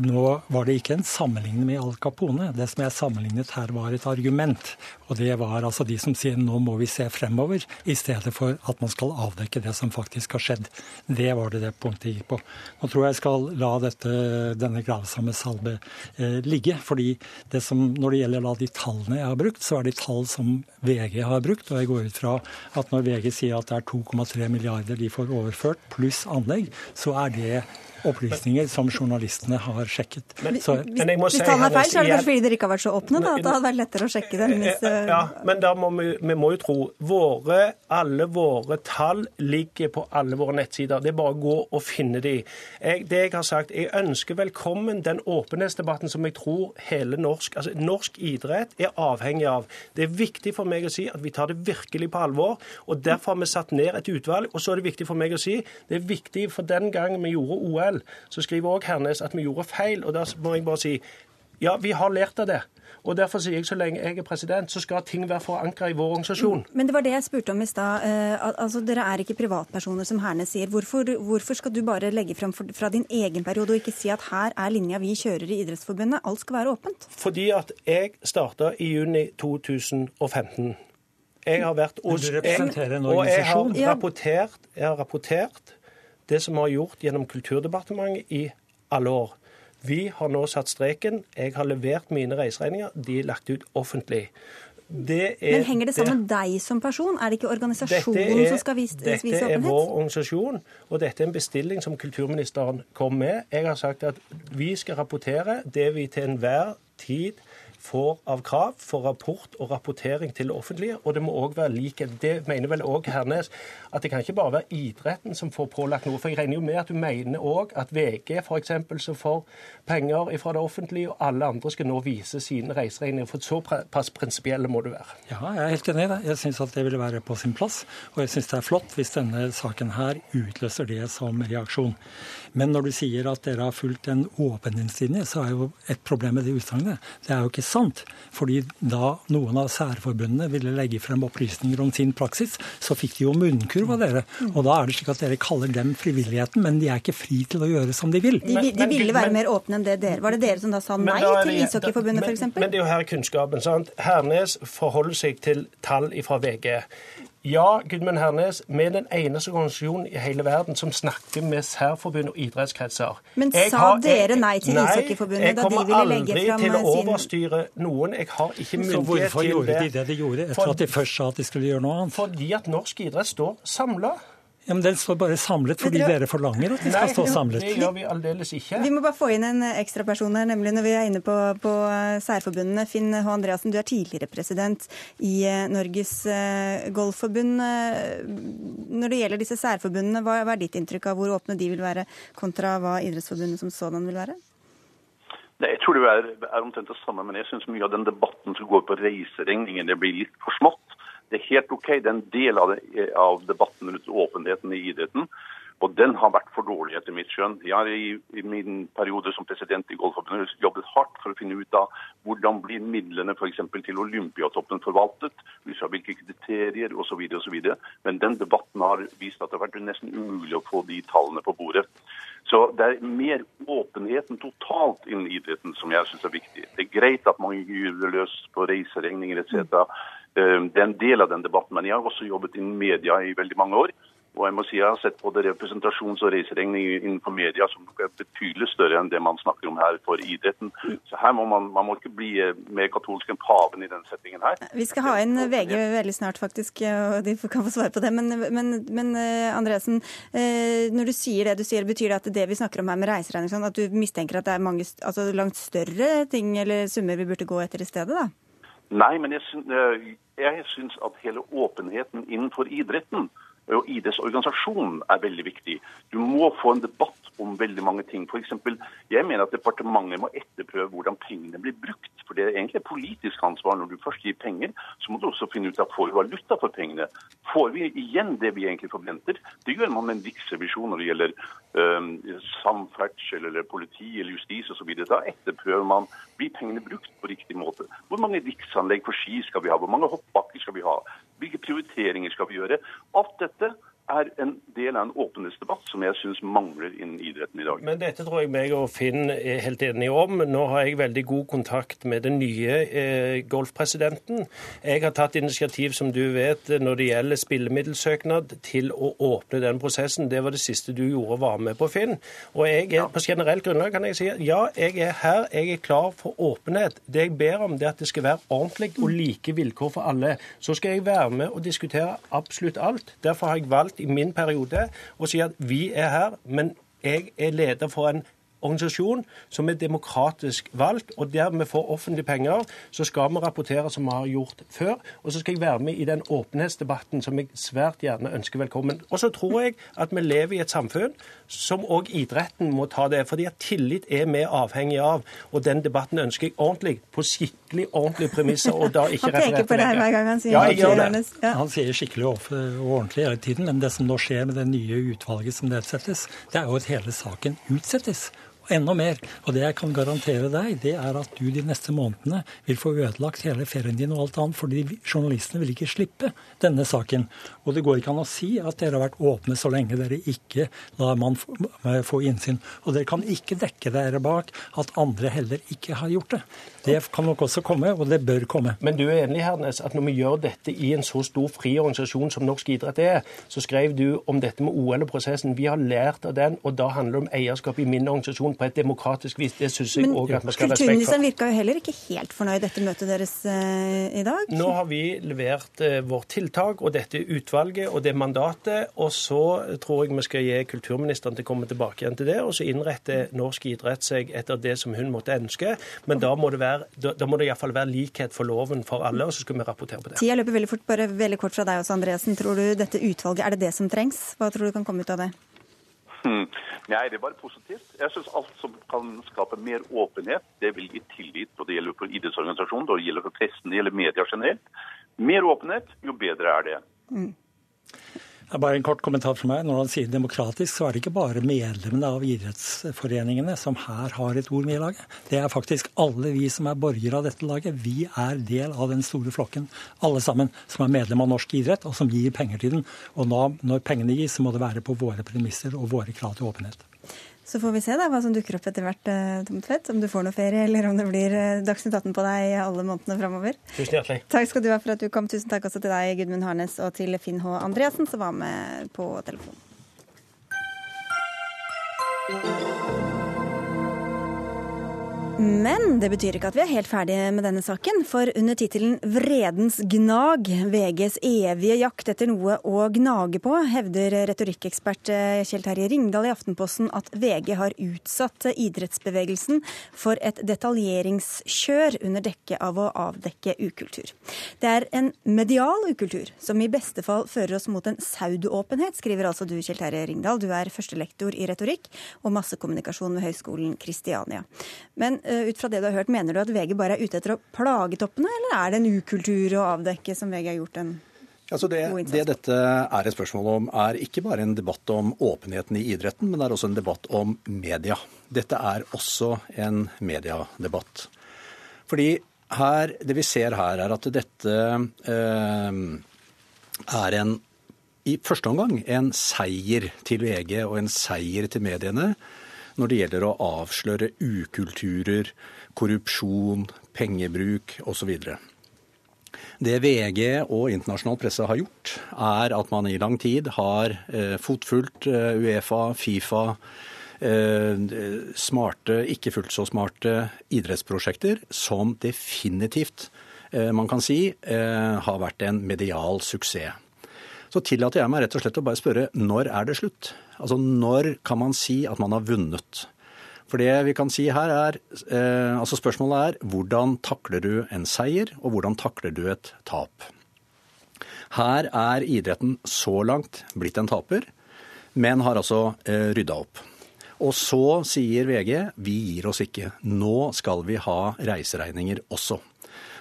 Speaker 10: nå var det ikke en sammenligning med Al Capone. Det som jeg sammenlignet her, var et argument. Og det var altså de som sier nå må vi se fremover, i stedet for at man skal avdekke det som faktisk har skjedd. Det var det det punktet gikk på. Nå tror jeg jeg skal la dette, denne gravsamme salve eh, ligge. fordi det som, når det gjelder da de tallene jeg har brukt, så er det tall som VG har brukt. Og jeg går ut fra at når VG sier at det er 2,3 milliarder de får overført, pluss anlegg, så er det opplysninger som journalistene har sjekket.
Speaker 1: Men, så, men hvis si, tallene er feil, så er det kanskje fordi dere ikke har vært så åpne? da, At det hadde vært lettere å sjekke dem? Hvis,
Speaker 9: eh, ja, men da må vi, vi må jo tro våre, Alle våre tall ligger på alle våre nettsider. Det er bare å gå og finne de. Jeg, det jeg har sagt, jeg ønsker velkommen den åpenhetsdebatten som jeg tror hele norsk altså Norsk idrett er avhengig av. Det er viktig for meg å si at vi tar det virkelig på alvor. og Derfor har vi satt ned et utvalg. Og så er det viktig for meg å si det er viktig for den gang vi gjorde OL likevel så skriver òg Hernes at vi gjorde feil. og Da må jeg bare si ja, vi har lært av det. Og Derfor sier jeg så lenge jeg er president, så skal ting være forankra i vår organisasjon.
Speaker 1: Men det var det jeg spurte om i stad. Uh, altså, dere er ikke privatpersoner, som Hernes sier. Hvorfor, hvorfor, skal du bare legge frem fra din egen periode og ikke si at her er linja vi kjører i Idrettsforbundet? Alt skal være åpent.
Speaker 9: Fordi at jeg starta i juni 2015. Jeg har vært
Speaker 10: hos Du representerer en organisasjon?
Speaker 9: Og jeg har rapportert, jeg har rapportert det som vi har gjort gjennom Kulturdepartementet i alle år. Vi har nå satt streken. Jeg har levert mine reiseregninger. De er lagt ut offentlig.
Speaker 1: Er, Men henger det sammen med deg som person? Er det ikke organisasjonen er, som skal vise,
Speaker 9: vise
Speaker 1: åpenhet?
Speaker 9: Dette er vår organisasjon, og dette er en bestilling som kulturministeren kom med. Jeg har sagt at vi skal rapportere det vi til enhver tid får av krav for rapport og rapportering til det offentlige, og det må òg være likhet. Det mener vel òg Hernes, at det kan ikke bare være idretten som får pålagt noe. For jeg regner jo med at du mener òg at VG f.eks. som får penger fra det offentlige, og alle andre skal nå vise sine reiseregninger. For såpass prinsipielle må du være.
Speaker 10: Ja, jeg er helt enig i det. Jeg syns at det ville være på sin plass. Og jeg syns det er flott hvis denne saken her utløser det som reaksjon. Men når du sier at dere har fulgt en åpenhetslinje, så er jo et problem med det utsagnet. Det er jo ikke sant. Fordi da noen av særforbundene ville legge frem opplysninger om sin praksis, så fikk de jo munnkurv av dere. Og da er det slik at dere kaller dem frivilligheten, men de er ikke fri til å gjøre som de vil.
Speaker 1: De, de, de ville være mer åpne enn det dere. Var det dere som da sa nei til Ishockeyforbundet f.eks.?
Speaker 9: Men det er jo her kunnskapen. sant? Hernes forholder seg til tall fra VG. Ja, Gudmund Hernes, vi er den eneste organisasjonen i hele verden som snakker med særforbund og idrettskretser.
Speaker 1: Men jeg sa har, dere nei til Ishockeyforbundet da de ville legge fram sin
Speaker 9: Jeg kommer aldri til å overstyre noen. Jeg har ikke myndighet til det. Så
Speaker 10: hvorfor gjorde de det de gjorde, etter for, at de først sa at de skulle gjøre noe annet?
Speaker 9: Fordi at norsk idrett står samla.
Speaker 10: Ja, men Den står bare samlet fordi dere, dere forlanger at de skal Nei, stå samlet.
Speaker 9: det gjør vi aldeles ikke.
Speaker 1: Vi må bare få inn en ekstra person her, nemlig når vi er inne på, på eh, særforbundene. Finn H. Andreassen, du er tidligere president i eh, Norges uh, Golfforbund. Når det gjelder disse særforbundene, hva, hva er ditt inntrykk av hvor åpne de vil være, kontra hva Idrettsforbundet som sådan vil være?
Speaker 11: jeg tror det er, er omtrent det samme, men jeg syns mye av den debatten som går på reiseregninger, det blir litt for smått. Det er helt OK, det er en del av, det, av debatten rundt åpenheten i idretten. Og den har vært for dårlig, etter mitt skjønn. Jeg har i, i, min periode som president i Golfforbundet jobbet hardt for å finne ut av hvordan blir midlene f.eks. til Olympiatoppen forvaltet, ut har hvilke kriterier osv. osv. Men den debatten har vist at det har vært nesten umulig å få de tallene på bordet. Så det er mer åpenheten totalt innen idretten som jeg syns er viktig. Det er greit at man gyver løs på reiseregninger etc. Eh, det er en del av den debatten. Men jeg har også jobbet innen media i veldig mange år. Og jeg må si jeg har sett både representasjons- og reiseregning innenfor media som er betydelig større enn det man snakker om her for idretten. Så her må man, man må ikke bli eh, mer katolsk enn paven i den settingen her.
Speaker 1: Vi skal ha inn VG veldig snart, faktisk, og de kan få svare på det. Men, men, men eh, Andresen, eh, når du sier det du sier, betyr det at det vi snakker om her med reiseregning, sånn, at du mistenker at det er mange, altså langt større ting eller summer vi burde gå etter i stedet? da?
Speaker 11: Nei, men jeg jeg syns at hele åpenheten innenfor idretten og IDs organisasjon er veldig viktig. Du må få en debatt om veldig mange ting. For eksempel, jeg mener at departementet må etterprøve hvordan pengene blir brukt. For det er egentlig et politisk ansvar. Når du først gir penger, så må du også finne ut av får vi valuta for pengene. Får vi igjen det vi egentlig forventer? Det gjør man med en riksrevisjon når det gjelder um, samferdsel eller politi eller justis osv. Da etterprøver man blir pengene brukt på riktig måte. Hvor mange riksanlegg for ski skal vi ha? Hvor mange hoppbakker skal vi ha? Hvilke prioriteringer skal vi gjøre? Alt dette date er en del av en åpenhetsdebatt som jeg syns mangler innen idretten i dag.
Speaker 9: Men dette tror jeg meg og Finn er helt enige om. Nå har jeg veldig god kontakt med den nye eh, golfpresidenten. Jeg har tatt initiativ, som du vet, når det gjelder spillemiddelsøknad, til å åpne den prosessen. Det var det siste du gjorde, var med på, Finn. Og jeg er, på generelt grunnlag kan jeg si ja, jeg er her, jeg er klar for åpenhet. Det jeg ber om, det er at det skal være ordentlig og like vilkår for alle. Så skal jeg være med og diskutere absolutt alt. Derfor har jeg valgt i min periode å si at vi er her, men jeg er leder for en organisasjon som er demokratisk valgt, og der vi får offentlige penger, så skal vi rapportere som vi har gjort før. Og så skal jeg være med i den åpenhetsdebatten som jeg svært gjerne ønsker velkommen. Og så tror jeg at vi lever i et samfunn som òg idretten må ta det. fordi at tillit er vi avhengig av. Og den debatten ønsker jeg ordentlig, på skikkelig ordentlige premisser. og da ikke
Speaker 1: Han peker på deg hver gang han sier
Speaker 9: ja, jeg gjør det.
Speaker 10: Ja. Han sier skikkelig og ordentlig hele tiden, men det som nå skjer med det nye utvalget som nedsettes, det er jo at hele saken utsettes enda mer. Og det jeg kan garantere deg, det er at du de neste månedene vil få ødelagt hele ferien din og alt annet, fordi journalistene vil ikke slippe denne saken. Og det går ikke an å si at dere har vært åpne så lenge dere ikke lar man få innsyn. Og dere kan ikke dekke dere bak at andre heller ikke har gjort det. Det kan nok også komme, og det bør komme.
Speaker 9: Men du er enig Hernes, at når vi gjør dette i en så stor fri organisasjon som norsk idrett er, så skrev du om dette med OL og prosessen. Vi har lært av den, og da handler det om eierskap i min organisasjon på et demokratisk vis. Det syns jeg òg at vi skal ha respekt for.
Speaker 1: Kulturministeren virka jo heller ikke helt fornøyd etter møtet deres eh, i dag?
Speaker 9: Nå har vi levert eh, vårt tiltak og dette utvalget og det mandatet, og så tror jeg vi skal gi kulturministeren til å komme tilbake igjen til det, og så innretter norsk idrett seg etter det som hun måtte ønske. Men da må det være da, da må det iallfall være likhet for loven for alle, og så skal vi rapportere på det.
Speaker 1: Tida løper veldig fort. Bare veldig kort fra deg også, Andreassen. Tror du dette utvalget, er det det som trengs? Hva tror du kan komme ut av det?
Speaker 11: Nei, det er bare positivt. Jeg syns alt som kan skape mer åpenhet, det vil gi tillit. og Det gjelder for idrettsorganisasjonen, det gjelder for pressen, det gjelder media generelt. Mer åpenhet, jo bedre er det. Mm.
Speaker 10: Bare en kort kommentar fra meg. Når han sier demokratisk, så er det ikke bare medlemmene av idrettsforeningene som her har et ord med i laget. Det er faktisk alle vi som er borgere av dette laget. Vi er del av den store flokken, alle sammen, som er medlem av norsk idrett, og som gir penger til den. Og nå, når pengene gis, så må det være på våre premisser og våre krav til åpenhet.
Speaker 1: Så får vi se da hva som dukker opp etter hvert, eh, Tom Tvedt. Om du får noe ferie, eller om det blir eh, Dagsnytt 18 på deg alle månedene framover.
Speaker 9: Tusen hjertelig.
Speaker 1: Takk skal du ha for at du kom. Tusen takk også til deg, Gudmund Harnes, og til Finn H. Andreassen, som var med på telefonen. Men det betyr ikke at vi er helt ferdige med denne saken, for under tittelen 'Vredens gnag VGs evige jakt etter noe å gnage på', hevder retorikkekspert eh, Kjell Terje Ringdal i Aftenposten at VG har utsatt idrettsbevegelsen for et detaljeringskjør under dekke av å avdekke ukultur. Det er en medial ukultur som i beste fall fører oss mot en pseudoåpenhet, skriver altså du, Kjell Terje Ringdal. Du er førstelektor i retorikk og massekommunikasjon ved Høgskolen Kristiania. Men ut fra det du har hørt, mener du at VG bare er ute etter å plage toppene, eller er det en ukultur å avdekke som VG har gjort en
Speaker 12: Altså det, det, dette er et spørsmål om, er ikke bare en debatt om åpenheten i idretten, men det er også en debatt om media. Dette er også en mediedebatt. Fordi her, det vi ser her, er at dette eh, er en i første omgang en seier til VG og en seier til mediene når det gjelder å avsløre ukulturer, korrupsjon, pengebruk osv. Det VG og internasjonal presse har gjort, er at man i lang tid har eh, fotfulgt eh, Uefa, Fifa, eh, smarte, ikke fullt så smarte idrettsprosjekter som definitivt, man kan si, har vært en medial suksess. Så tillater jeg meg rett og slett å bare spørre når er det slutt? Altså når kan man si at man har vunnet? For det vi kan si her er, eh, altså Spørsmålet er hvordan takler du en seier, og hvordan takler du et tap? Her er idretten så langt blitt en taper, men har altså eh, rydda opp. Og så sier VG vi gir oss ikke. Nå skal vi ha reiseregninger også.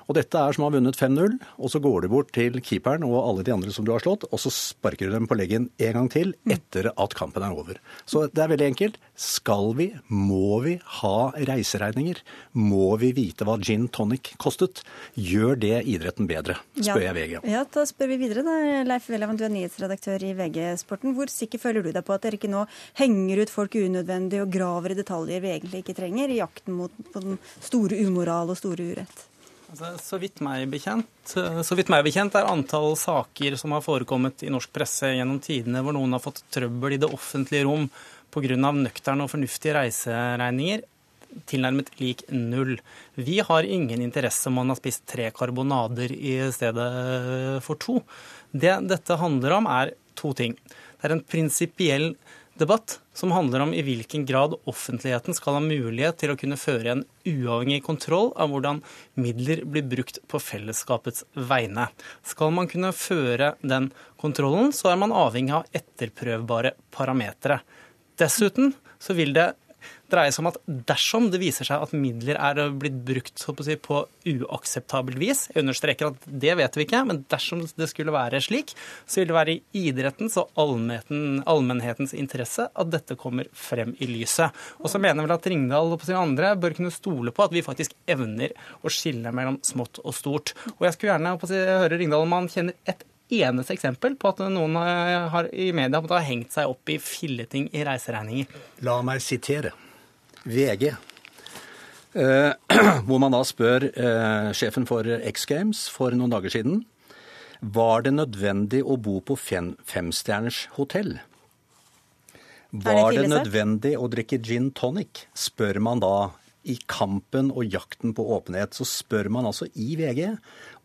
Speaker 12: Og dette er som har vunnet 5-0, og så går du bort til keeperen og alle de andre som du har slått, og så sparker du dem på leggen en gang til etter at kampen er over. Så det er veldig enkelt. Skal vi, må vi ha reiseregninger? Må vi vite hva gin tonic kostet? Gjør det idretten bedre, spør jeg VG.
Speaker 1: Ja, da spør vi videre. da. Leif Welhaven, du er nyhetsredaktør i VG-sporten. Hvor sikker føler du deg på at dere ikke nå henger ut folk unødvendig og graver i detaljer vi egentlig ikke trenger, i jakten mot den store umoral og store urett?
Speaker 13: Altså, så, vidt bekjent, så vidt meg bekjent er antall saker som har forekommet i norsk presse gjennom tidene hvor noen har fått trøbbel i det offentlige rom pga. nøkterne og fornuftige reiseregninger, tilnærmet lik null. Vi har ingen interesse om man har spist tre karbonader i stedet for to. Det dette handler om, er to ting. Det er en prinsipiell debatt som handler om i hvilken grad offentligheten skal ha mulighet til å kunne føre en uavhengig kontroll av hvordan midler blir brukt på fellesskapets vegne. Skal man kunne føre den kontrollen, så er man avhengig av etterprøvbare parametere. Dessuten så vil det dreier seg om at dersom det viser seg at midler er blitt brukt si, på uakseptabelt vis, jeg understreker at det vet vi ikke, men dersom det skulle være slik, så vil det være i idrettens og allmennhetens interesse at dette kommer frem i lyset. Og så mener vel at Ringdal og andre bør kunne stole på at vi faktisk evner å skille mellom smått og stort. Og jeg skulle gjerne si, høre Ringdal om han kjenner et eneste eksempel på at noen har, i media har hengt seg opp i filleting i reiseregninger.
Speaker 12: La meg sitere. VG. Eh, hvor man da spør eh, sjefen for X Games for noen dager siden var det nødvendig å bo på fem, femstjerners hotell. Var det, det nødvendig å drikke gin tonic, spør man da i kampen og jakten på åpenhet. Så spør man altså i VG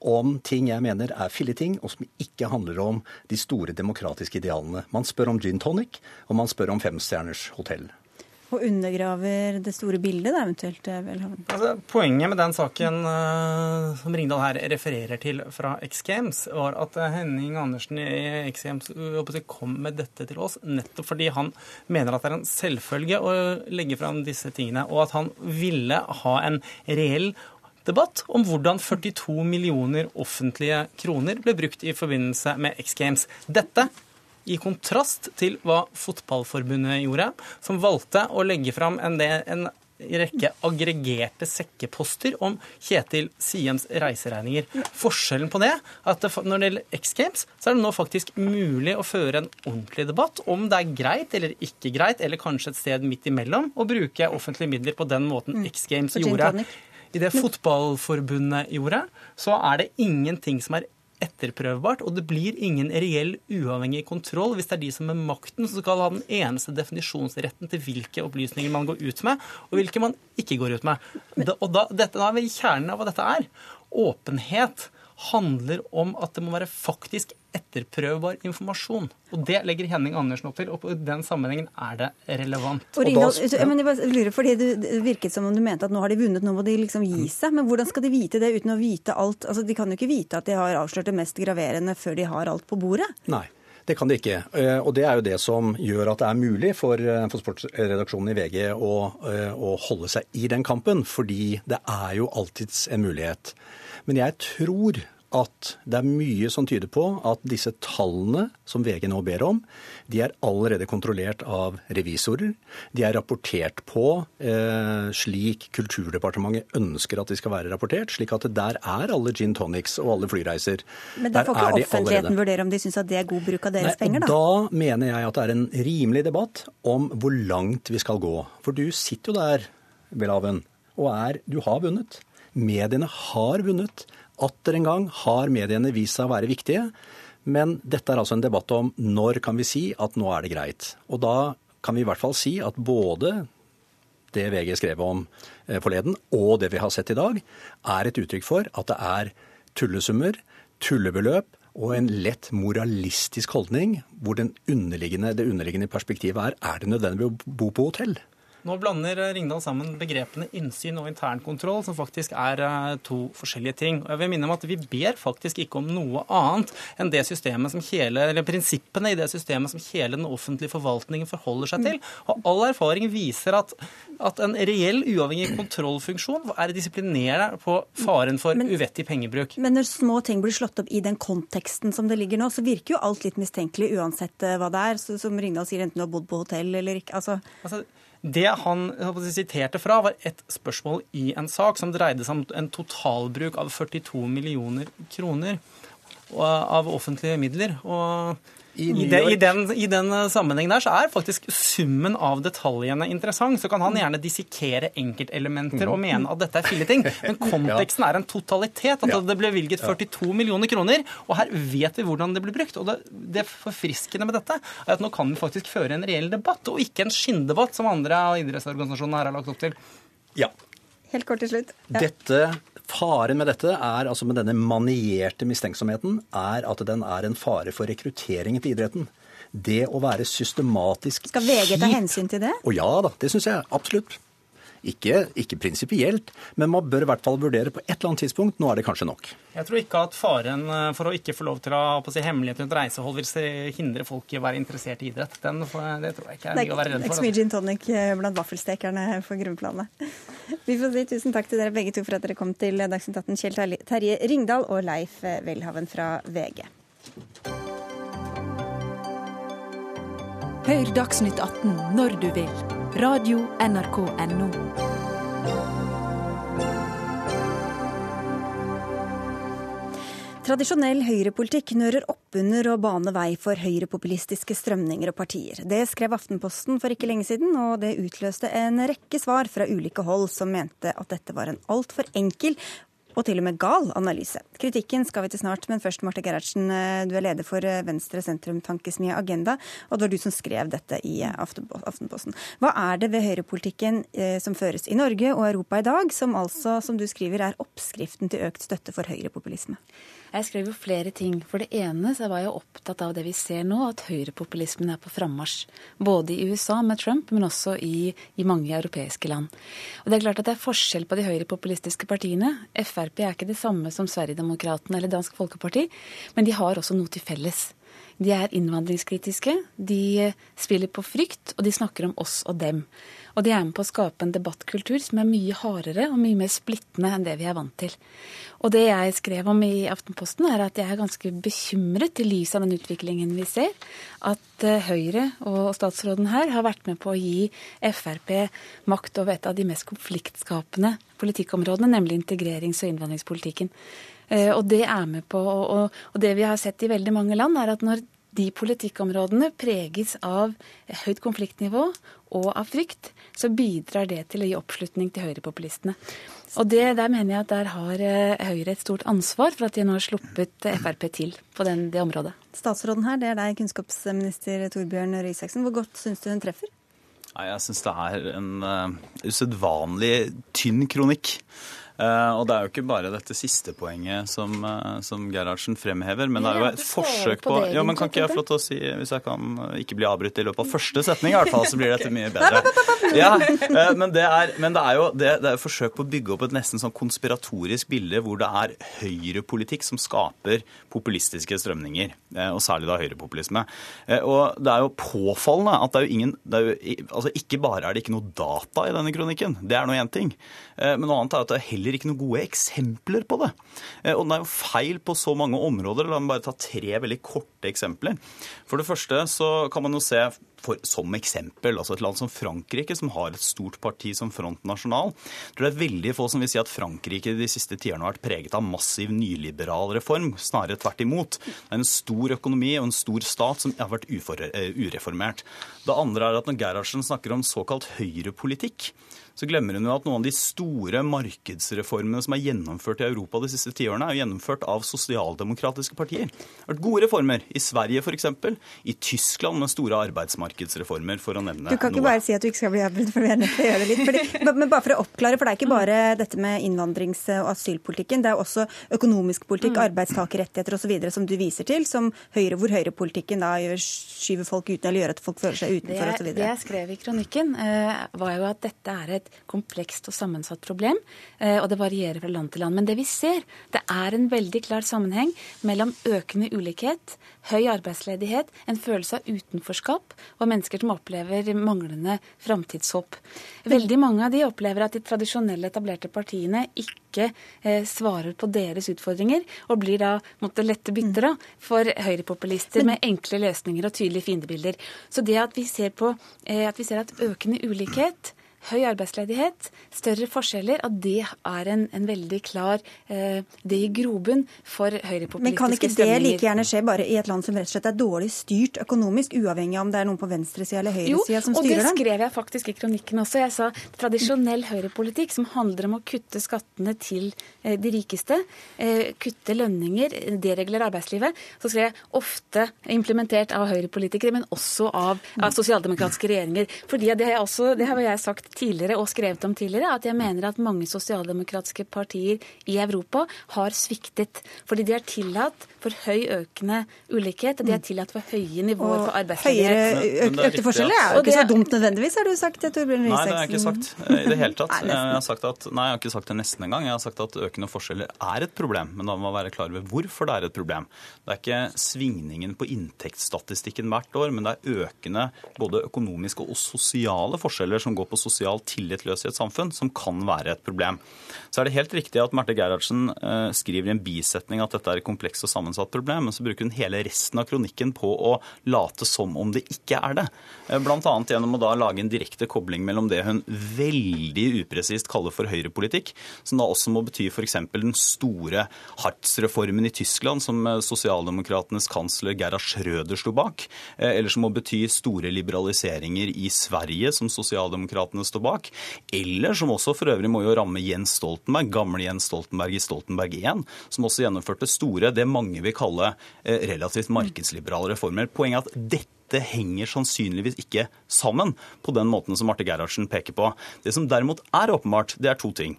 Speaker 12: om ting jeg mener er filleting, og som ikke handler om de store demokratiske idealene. Man spør om gin tonic, og man spør om femstjerners hotell.
Speaker 1: Og undergraver det store bildet, da, eventuelt? Eh,
Speaker 13: altså, poenget med den saken uh, som Ringdal her refererer til fra X Games, var at uh, Henning Andersen i X Games kom med dette til oss nettopp fordi han mener at det er en selvfølge å legge fram disse tingene, og at han ville ha en reell debatt om hvordan 42 millioner offentlige kroner ble brukt i forbindelse med X Games. Dette i kontrast til hva Fotballforbundet gjorde, som valgte å legge fram en, en rekke aggregerte sekkeposter om Kjetil Siems reiseregninger. Forskjellen på det er at når det gjelder X Games, så er det nå faktisk mulig å føre en ordentlig debatt om det er greit eller ikke greit, eller kanskje et sted midt imellom, å bruke offentlige midler på den måten mm. X Games gjorde. I det Fotballforbundet gjorde, så er det ingenting som er etterprøvbart, og det blir ingen reell uavhengig kontroll hvis det er de som med makten som skal ha den eneste definisjonsretten til hvilke opplysninger man går ut med, og hvilke man ikke går ut med. Og da, dette, er i kjernen av hva dette er. Åpenhet handler om at det må være faktisk etterprøvbar informasjon. Og Det legger Henning Andersen opp til, og i den sammenhengen er det relevant.
Speaker 1: Og Ringdal, da, ja. men jeg bare lurer, fordi Det virket som om du mente at nå har de vunnet, nå må de liksom gi seg. Men hvordan skal de vite det uten å vite alt? Altså, De kan jo ikke vite at de har avslørt det mest graverende før de har alt på bordet?
Speaker 12: Nei. Det kan de ikke. Eh, og det er jo det som gjør at det er mulig for, eh, for sportsredaksjonen i VG å, eh, å holde seg i den kampen. Fordi det er jo alltids en mulighet. Men jeg tror at det er mye som tyder på at disse tallene som VG nå ber om, de er allerede kontrollert av revisorer. De er rapportert på eh, slik Kulturdepartementet ønsker at de skal være rapportert. Slik at der er alle gin tonics og alle flyreiser.
Speaker 1: Men da får ikke offentligheten vurdere om de syns at det er god bruk av deres Nei, penger,
Speaker 12: da? Da mener jeg at det er en rimelig debatt om hvor langt vi skal gå. For du sitter jo der, Belaven, og er Du har vunnet. Mediene har vunnet Atter en gang har mediene vist seg å være viktige. Men dette er altså en debatt om når kan vi si at nå er det greit. Og da kan vi i hvert fall si at både det VG skrev om eh, forleden, og det vi har sett i dag, er et uttrykk for at det er tullesummer, tullebeløp og en lett moralistisk holdning, hvor underliggende, det underliggende perspektivet er er det nødvendig å bo på hotell?
Speaker 13: Nå blander eh, Ringdal sammen begrepene innsyn og internkontroll, som faktisk er eh, to forskjellige ting. Og jeg vil minne om at Vi ber faktisk ikke om noe annet enn det systemet som hele, eller prinsippene i det systemet som hele den offentlige forvaltningen forholder seg til. Og all erfaring viser at, at en reell uavhengig kontrollfunksjon er disiplinerende på faren for men, uvettig pengebruk.
Speaker 1: Men når små ting blir slått opp i den konteksten som det ligger nå, så virker jo alt litt mistenkelig uansett eh, hva det er. Så, som Ringdal sier, enten du har bodd på hotell eller ikke. altså, altså
Speaker 13: det han siterte fra, var et spørsmål i en sak som dreide seg om en totalbruk av 42 millioner kroner av offentlige midler. Og i, I, de, i, den, I, den, sammenhengen der så er faktisk summen av detaljene interessant. Så kan han gjerne dissekere enkeltelementer og mene at dette er filleting. Men konteksten er en totalitet. At det ble bevilget 42 millioner kroner, og her vet vi hvordan det blir brukt. Og det, det forfriskende med dette er at nå kan vi faktisk føre en reell debatt, og ikke en skinndebatt, som andre av idrettsorganisasjonene her har lagt opp til.
Speaker 12: Ja.
Speaker 1: Helt kort til slutt.
Speaker 12: Ja. Dette Faren med dette er, altså med denne manierte mistenksomheten, er at den er en fare for rekrutteringen til idretten. Det å være systematisk
Speaker 1: Skal VG ta hensyn til det?
Speaker 12: Å ja da, det syns jeg absolutt. Ikke, ikke prinsipielt, men man bør i hvert fall vurdere på et eller annet tidspunkt. Nå er det kanskje nok.
Speaker 13: Jeg tror ikke at faren eh, for å ikke få lov til å, ha å si, hemmelighet rundt reisehold vil hindre folk i å være interessert i idrett. Den, det tror jeg ikke er mye å være redd for. Det er
Speaker 1: ikke så mye gin tonic eh, blant vaffelstekerne for grunnplanet. Vi får si tusen takk til dere begge to for at dere kom til Dagsnytt 18, Kjell Terje Ringdal og Leif Welhaven fra VG.
Speaker 5: Hør Dagsnytt 18 når du vil. Radio NRK Radio.nrk.no.
Speaker 1: Tradisjonell høyrepolitikk nører opp under og bane vei for høyrepopulistiske strømninger og partier. Det skrev Aftenposten for ikke lenge siden, og det utløste en rekke svar fra ulike hold som mente at dette var en altfor enkel og til og med gal analyse. Kritikken skal vi til snart, men først Marte Gerhardsen, du er leder for Venstre sentrum-tankesmie Agenda, og det var du som skrev dette i Aftenposten. Hva er det ved høyrepolitikken eh, som føres i Norge og Europa i dag, som altså, som du skriver, er oppskriften til økt støtte for høyrepopulisme?
Speaker 14: Jeg skrev jo flere ting. For det ene så var jeg opptatt av det vi ser nå, at høyrepopulismen er på frammarsj. Både i USA med Trump, men også i, i, mange europeiske land. Og det er klart at det er forskjell på de høyrepopulistiske partiene. Frp er ikke det samme som Sverigedemokraterna eller Dansk Folkeparti, men de har også noe til felles. De er innvandringskritiske, de spiller på frykt, og de snakker om oss og dem. Og de er med på å skape en debattkultur som er mye hardere og mye mer splittende enn det vi er vant til. Og det jeg skrev om i Aftenposten, er at jeg er ganske bekymret i lys av den utviklingen vi ser. At eh, Høyre og statsråden her har vært med på å gi Frp makt over et av de mest konfliktskapende politikkområdene, nemlig integrerings- og innvandringspolitikken. Eh, og det er med på, og det vi har sett i veldig mange land, er at når de politikkområdene preges av høyt konfliktnivå og av frykt, så bidrar det til å gi oppslutning til høyrepopulistene. Og det, Der mener jeg at der har eh, Høyre et stort ansvar for at de nå har sluppet Frp til på den, det området.
Speaker 1: Statsråden her, det er deg, kunnskapsminister Torbjørn Røe Isaksen. Hvor godt syns du hun treffer?
Speaker 15: Nei, Jeg syns det er en uh, usedvanlig tynn kronikk. Uh, og det er jo ikke bare dette siste poenget som, uh, som Gerhardsen fremhever, men det er jo et forsøk på, Ja, men Kan ikke jeg få lov til å si, hvis jeg kan ikke bli avbrutt i løpet av første setning, i hvert fall, så blir dette mye bedre. Ja, uh, men, det er, men det er jo det, det er forsøk på å bygge opp et nesten sånn konspiratorisk bilde hvor det er høyrepolitikk som skaper populistiske strømninger, og særlig da høyrepopulisme. Og det er jo påfallende at det er jo ingen er jo, altså Ikke bare er det ikke noe data i denne kronikken, det er nå én ting, men noe annet er at det er heller heller ikke noen gode eksempler på det. Eh, og det er jo feil på så mange områder. La meg bare ta tre veldig korte eksempler. For det første så kan man jo se for, som eksempel. altså Et land som Frankrike, som har et stort parti som Front National. Jeg tror det er veldig få som vil si at Frankrike de siste tiårene har vært preget av massiv nyliberal reform. Snarere tvert imot. Det er en stor økonomi og en stor stat som har vært eh, ureformert. Det andre er at når Gerhardsen snakker om såkalt høyrepolitikk, så glemmer hun jo at noen av de store markedsreformene som er gjennomført i Europa de siste tiårene, er gjennomført av sosialdemokratiske partier. Det har vært gode reformer. I Sverige f.eks. I Tyskland med store arbeidsmarkedsreformer, for å nevne noe.
Speaker 1: Du kan ikke
Speaker 15: noe.
Speaker 1: bare si at du ikke skal bli avbrutt, for vi er nødt til å gjøre det litt. Fordi, men bare for å oppklare, for det er ikke bare dette med innvandrings- og asylpolitikken. Det er også økonomisk politikk, arbeidstakerrettigheter osv. som du viser til, som høyre, hvor høyrepolitikken da gjør, skyver folk uten eller gjør at folk føler seg utenfor osv.
Speaker 14: Det jeg skrev i kronikken, eh, var jo at dette er et komplekst og sammensatt problem, eh, og det varierer fra land til land. Men det vi ser, det er en veldig klar sammenheng mellom økende ulikhet, høy arbeidsledighet, en følelse av utenforskap og mennesker som opplever manglende framtidshåp. Veldig mange av de opplever at de tradisjonelle etablerte partiene ikke eh, svarer på deres utfordringer, og blir da måtte lette byttere for høyrepopulister med enkle løsninger og tydelige fiendebilder. Så det at vi ser, på, eh, at, vi ser at økende ulikhet høy arbeidsledighet, større forskjeller, at det er en, en veldig klar eh, Det gir grobunn for høyrepopulistiske
Speaker 1: Men kan ikke det like gjerne skje bare i et land som rett og slett er dårlig styrt økonomisk, uavhengig av om det er noen på venstresida eller høyresida som styrer
Speaker 14: den? Jo, og det skrev jeg faktisk i kronikken også. Jeg sa tradisjonell høyrepolitikk som handler om å kutte skattene til eh, de rikeste, eh, kutte lønninger, deregler arbeidslivet. Så skrev jeg ofte implementert av høyrepolitikere, men også av, av sosialdemokratiske regjeringer. Fordi det har jeg, også, det har jeg sagt tidligere og skrevet om tidligere, at jeg mener at mange sosialdemokratiske partier i Europa har sviktet. Fordi de har tillatt for høy økende ulikhet, og de har tillatt for høye nivåer for arbeidsledighet.
Speaker 1: Høyere øk, økte forskjeller er jo ikke så dumt nødvendigvis, har du sagt til Torbjørn Røe
Speaker 15: Nei, det har jeg ikke sagt eh, i det hele tatt.
Speaker 1: Nei,
Speaker 15: Jeg har, sagt at, nei, jeg har ikke sagt det nesten engang. Jeg har sagt at økende forskjeller er et problem, men da må man være klar over hvorfor det er et problem. Det er ikke svingningen på inntektsstatistikken hvert år, men det er økende både økonomiske og sosiale forskjeller som går på sosial tillitløs i et samfunn, som kan være et problem. Så er det helt riktig at Marte Gerhardsen eh, skriver i en bisetning at dette er et komplekst og sammensatt problem, men så bruker hun hele resten av kronikken på å late som om det ikke er det. Bl.a. Blant annet gjennom å da lage en direkte kobling mellom det hun veldig upresist kaller for høyrepolitikk, som da også må bety f.eks. den store Hartz-reformen i Tyskland, som eh, sosialdemokratenes kansler Gerhard Schröder sto bak, eh, eller som må bety store liberaliseringer i Sverige, som sosialdemokratene står bak, eller som også for øvrig må jo ramme Jens Stoltenberg, gamle Jens Stoltenberg i Stoltenberg 1, som også gjennomførte store, det mange vil kalle eh, relativt markedsliberale reformer. Poenget er at dette dette henger sannsynligvis ikke sammen på den måten som Marte Gerhardsen peker på. Det som derimot er åpenbart, det er to ting.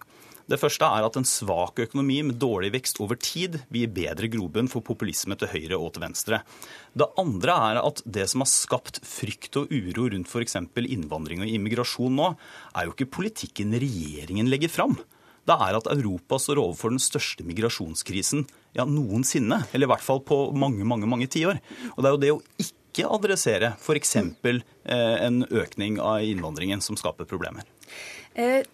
Speaker 15: Det første er at en svak økonomi med dårlig vekst over tid vil gi bedre grobunn for populisme til høyre og til venstre. Det andre er at det som har skapt frykt og uro rundt f.eks. innvandring og immigrasjon nå, er jo ikke politikken regjeringen legger fram. Det er at Europa står overfor den største migrasjonskrisen ja, noensinne. Eller i hvert fall på mange, mange, mange tiår. Og det er jo det å ikke adressere f.eks. Eh, en økning av innvandringen som skaper problemer.
Speaker 14: Eh,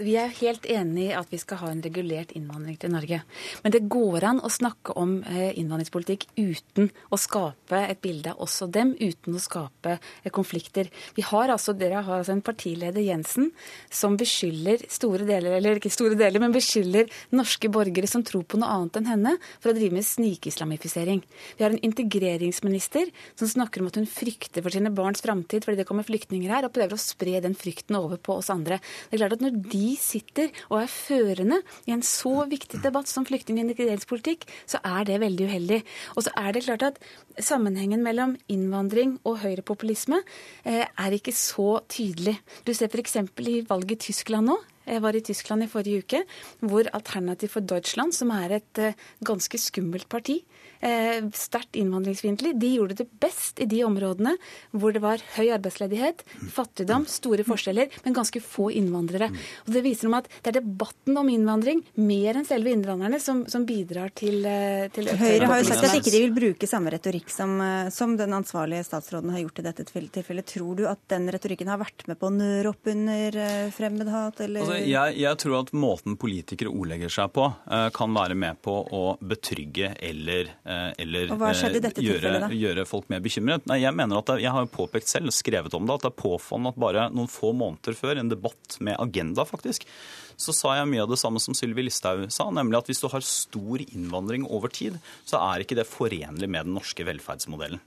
Speaker 14: vi er helt enig i at vi skal ha en regulert innvandring til Norge. Men det går an å snakke om eh, innvandringspolitikk uten å skape et bilde av også dem, uten å skape eh, konflikter. Vi har altså, Dere har altså en partileder, Jensen, som beskylder store deler, eller ikke store deler, men beskylder norske borgere som tror på noe annet enn henne, for å drive med snikislamifisering. Vi har en integreringsminister som snakker om at hun frykter for sine barns framtid fordi det kommer flyktninger her, og prøver å spre den frykten over på oss andre. Det er klart at Når de sitter og er førende i en så viktig debatt som flyktning- og integreringspolitikk, så er det veldig uheldig. Og så er det klart at sammenhengen mellom innvandring og høyrepopulisme eh, er ikke så tydelig. Du ser f.eks. i valget i Tyskland nå. Jeg var i Tyskland i forrige uke, hvor Alternativ for Deutschland, som er et eh, ganske skummelt parti, sterkt innvandringsfiendtlig, de gjorde det best i de områdene hvor det var høy arbeidsledighet, fattigdom, store forskjeller, men ganske få innvandrere. Og Det viser om at det er debatten om innvandring, mer enn selve innvandrerne, som, som bidrar til, eh, til
Speaker 1: Høyre har jo sagt at ikke de vil bruke samme retorikk som, eh, som den ansvarlige statsråden har gjort i dette tilfellet. Tror du at den retorikken har vært med på å nøre opp under eh, fremmedhat, eller
Speaker 15: Altså, jeg, jeg, tror at måten politikere ordlegger seg på, kan være med på å betrygge eller, eller uh, gjøre, gjøre, folk mer bekymret. Nei, Jeg mener at det, jeg har påpekt selv, skrevet om det, at det er påfallende at bare noen få måneder før, en debatt med agenda faktisk, så sa jeg mye av det samme som Sylvi Listhaug sa, nemlig at hvis du har stor innvandring over tid, så er ikke det forenlig med den norske velferdsmodellen.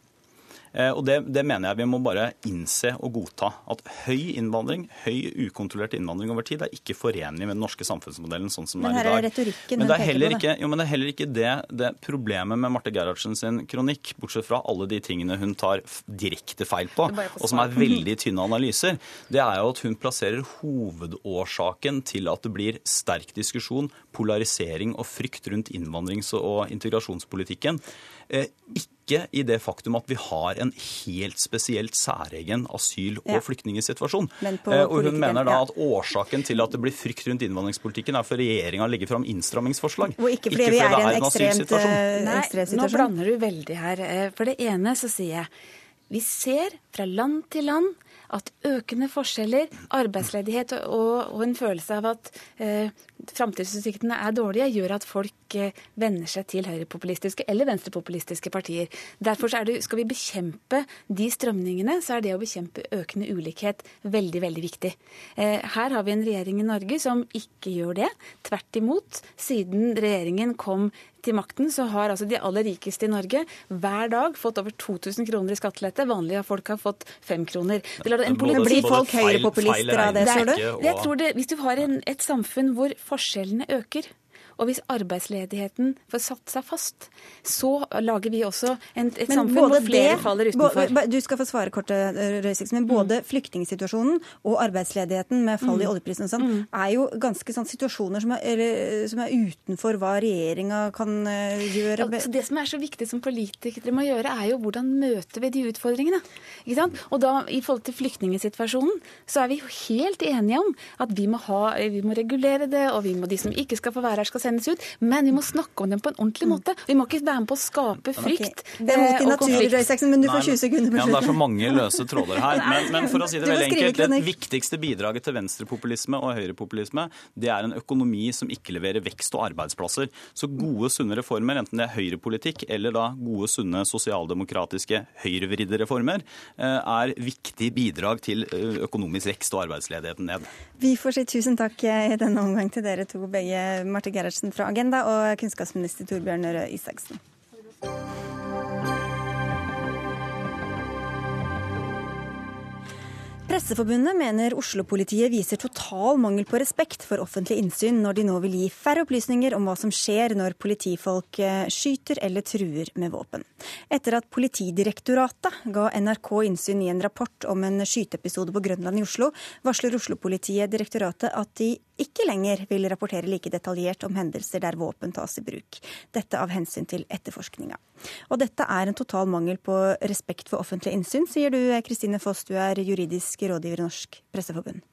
Speaker 15: Eh, og det, det, mener jeg vi må bare innse og godta. At høy innvandring, høy ukontrollert innvandring over tid er ikke forenlig med den norske samfunnsmodellen sånn som den er i dag.
Speaker 1: Er
Speaker 15: men, det er heller ikke, jo, men det er heller ikke det, det problemet med Marte Gerhardsen sin kronikk, bortsett fra alle de tingene hun tar direkte feil på, og som er veldig tynne analyser, det er jo at hun plasserer hovedårsaken til at det blir sterk diskusjon, polarisering og frykt rundt innvandrings- og integrasjonspolitikken. Eh, ikke ikke i det faktum at vi har en helt spesielt særegen asyl- og ja. flyktningsituasjon. Eh, og hun mener da at årsaken til at det blir frykt rundt innvandringspolitikken, er for regjeringa legger fram innstrammingsforslag.
Speaker 1: Og ikke fordi, ikke fordi vi er i en, en ekstremt,
Speaker 14: eh, Nei, situasjon. Nå blander du veldig her. Eh, for det ene så sier jeg vi ser fra land til land at økende forskjeller, arbeidsledighet og, og en følelse av at eh, framtidsutsiktene er dårlige, gjør at folk eh, venner seg til høyrepopulistiske eller venstrepopulistiske partier. Derfor det, skal vi bekjempe de strømningene, så er det å bekjempe økende ulikhet veldig, veldig viktig. Eh, her har vi en regjering i Norge som ikke gjør det. Tvert imot. Siden regjeringen kom til makten, så har altså de aller rikeste i Norge hver dag fått over 2000 kroner i skattelette. Vanlige folk har fått fem kroner. Det
Speaker 1: en blir folk høyrepopulister av det, ser du?
Speaker 14: Jeg tror det, Hvis du har en, et samfunn hvor forskjellene øker, og hvis arbeidsledigheten får satt seg fast, så lager vi også en, et men samfunn hvor flere det, faller utenfor.
Speaker 1: Både, du skal få svare kort, eh, Røysiksen, men både mm. flyktningsituasjonen og arbeidsledigheten med fall i mm. oljeprisen og sånn, mm. er jo ganske sånn situasjoner som er, eller, som er utenfor hva regjeringa kan uh, gjøre.
Speaker 14: Ja, det som er så viktig som politikere må gjøre, er jo hvordan møter vi de utfordringene. Ikke sant? Og da i forhold til flyktningsituasjonen, så er vi jo helt enige om at vi må, ha, vi må regulere det, og vi må, de som ikke skal få være her, skal sendes ut. Men vi må snakke om dem på en ordentlig måte. Vi må ikke være med på å skape frykt okay.
Speaker 1: Det er mot i konflikt. men du får 20 sekunder
Speaker 15: på slutten. Ja, det er så mange løse tråder her. Men, men for å si det veldig enkelt, det viktigste bidraget til venstrepopulisme og høyrepopulisme, det er en økonomi som ikke leverer vekst og arbeidsplasser. Så gode, sunne reformer, enten det er høyrepolitikk eller da gode, sunne sosialdemokratiske høyrevridde reformer, eh, er viktig bidrag til eh, økonomisk vekst og arbeidsledigheten ned.
Speaker 1: Vi får si tusen takk i denne omgang til dere to begge, Marte Gerhardsen Gerhardsen fra Agenda og kunnskapsminister Torbjørn Røe Isaksen. Presseforbundet mener Oslo-politiet viser total mangel på respekt for offentlig innsyn når de nå vil gi færre opplysninger om hva som skjer når politifolk eh, skyter eller truer med våpen. Etter at Politidirektoratet ga NRK innsyn i en rapport om en skyteepisode på Grønland i Oslo, varsler Oslo-politiet direktoratet at de ikke lenger vil rapportere like detaljert om hendelser der våpen tas i bruk. Dette av hensyn til etterforskninga. Og dette er en total mangel på respekt for offentlig innsyn, sier du Kristine Foss, du er juridisk rådgiver i Norsk Presseforbund.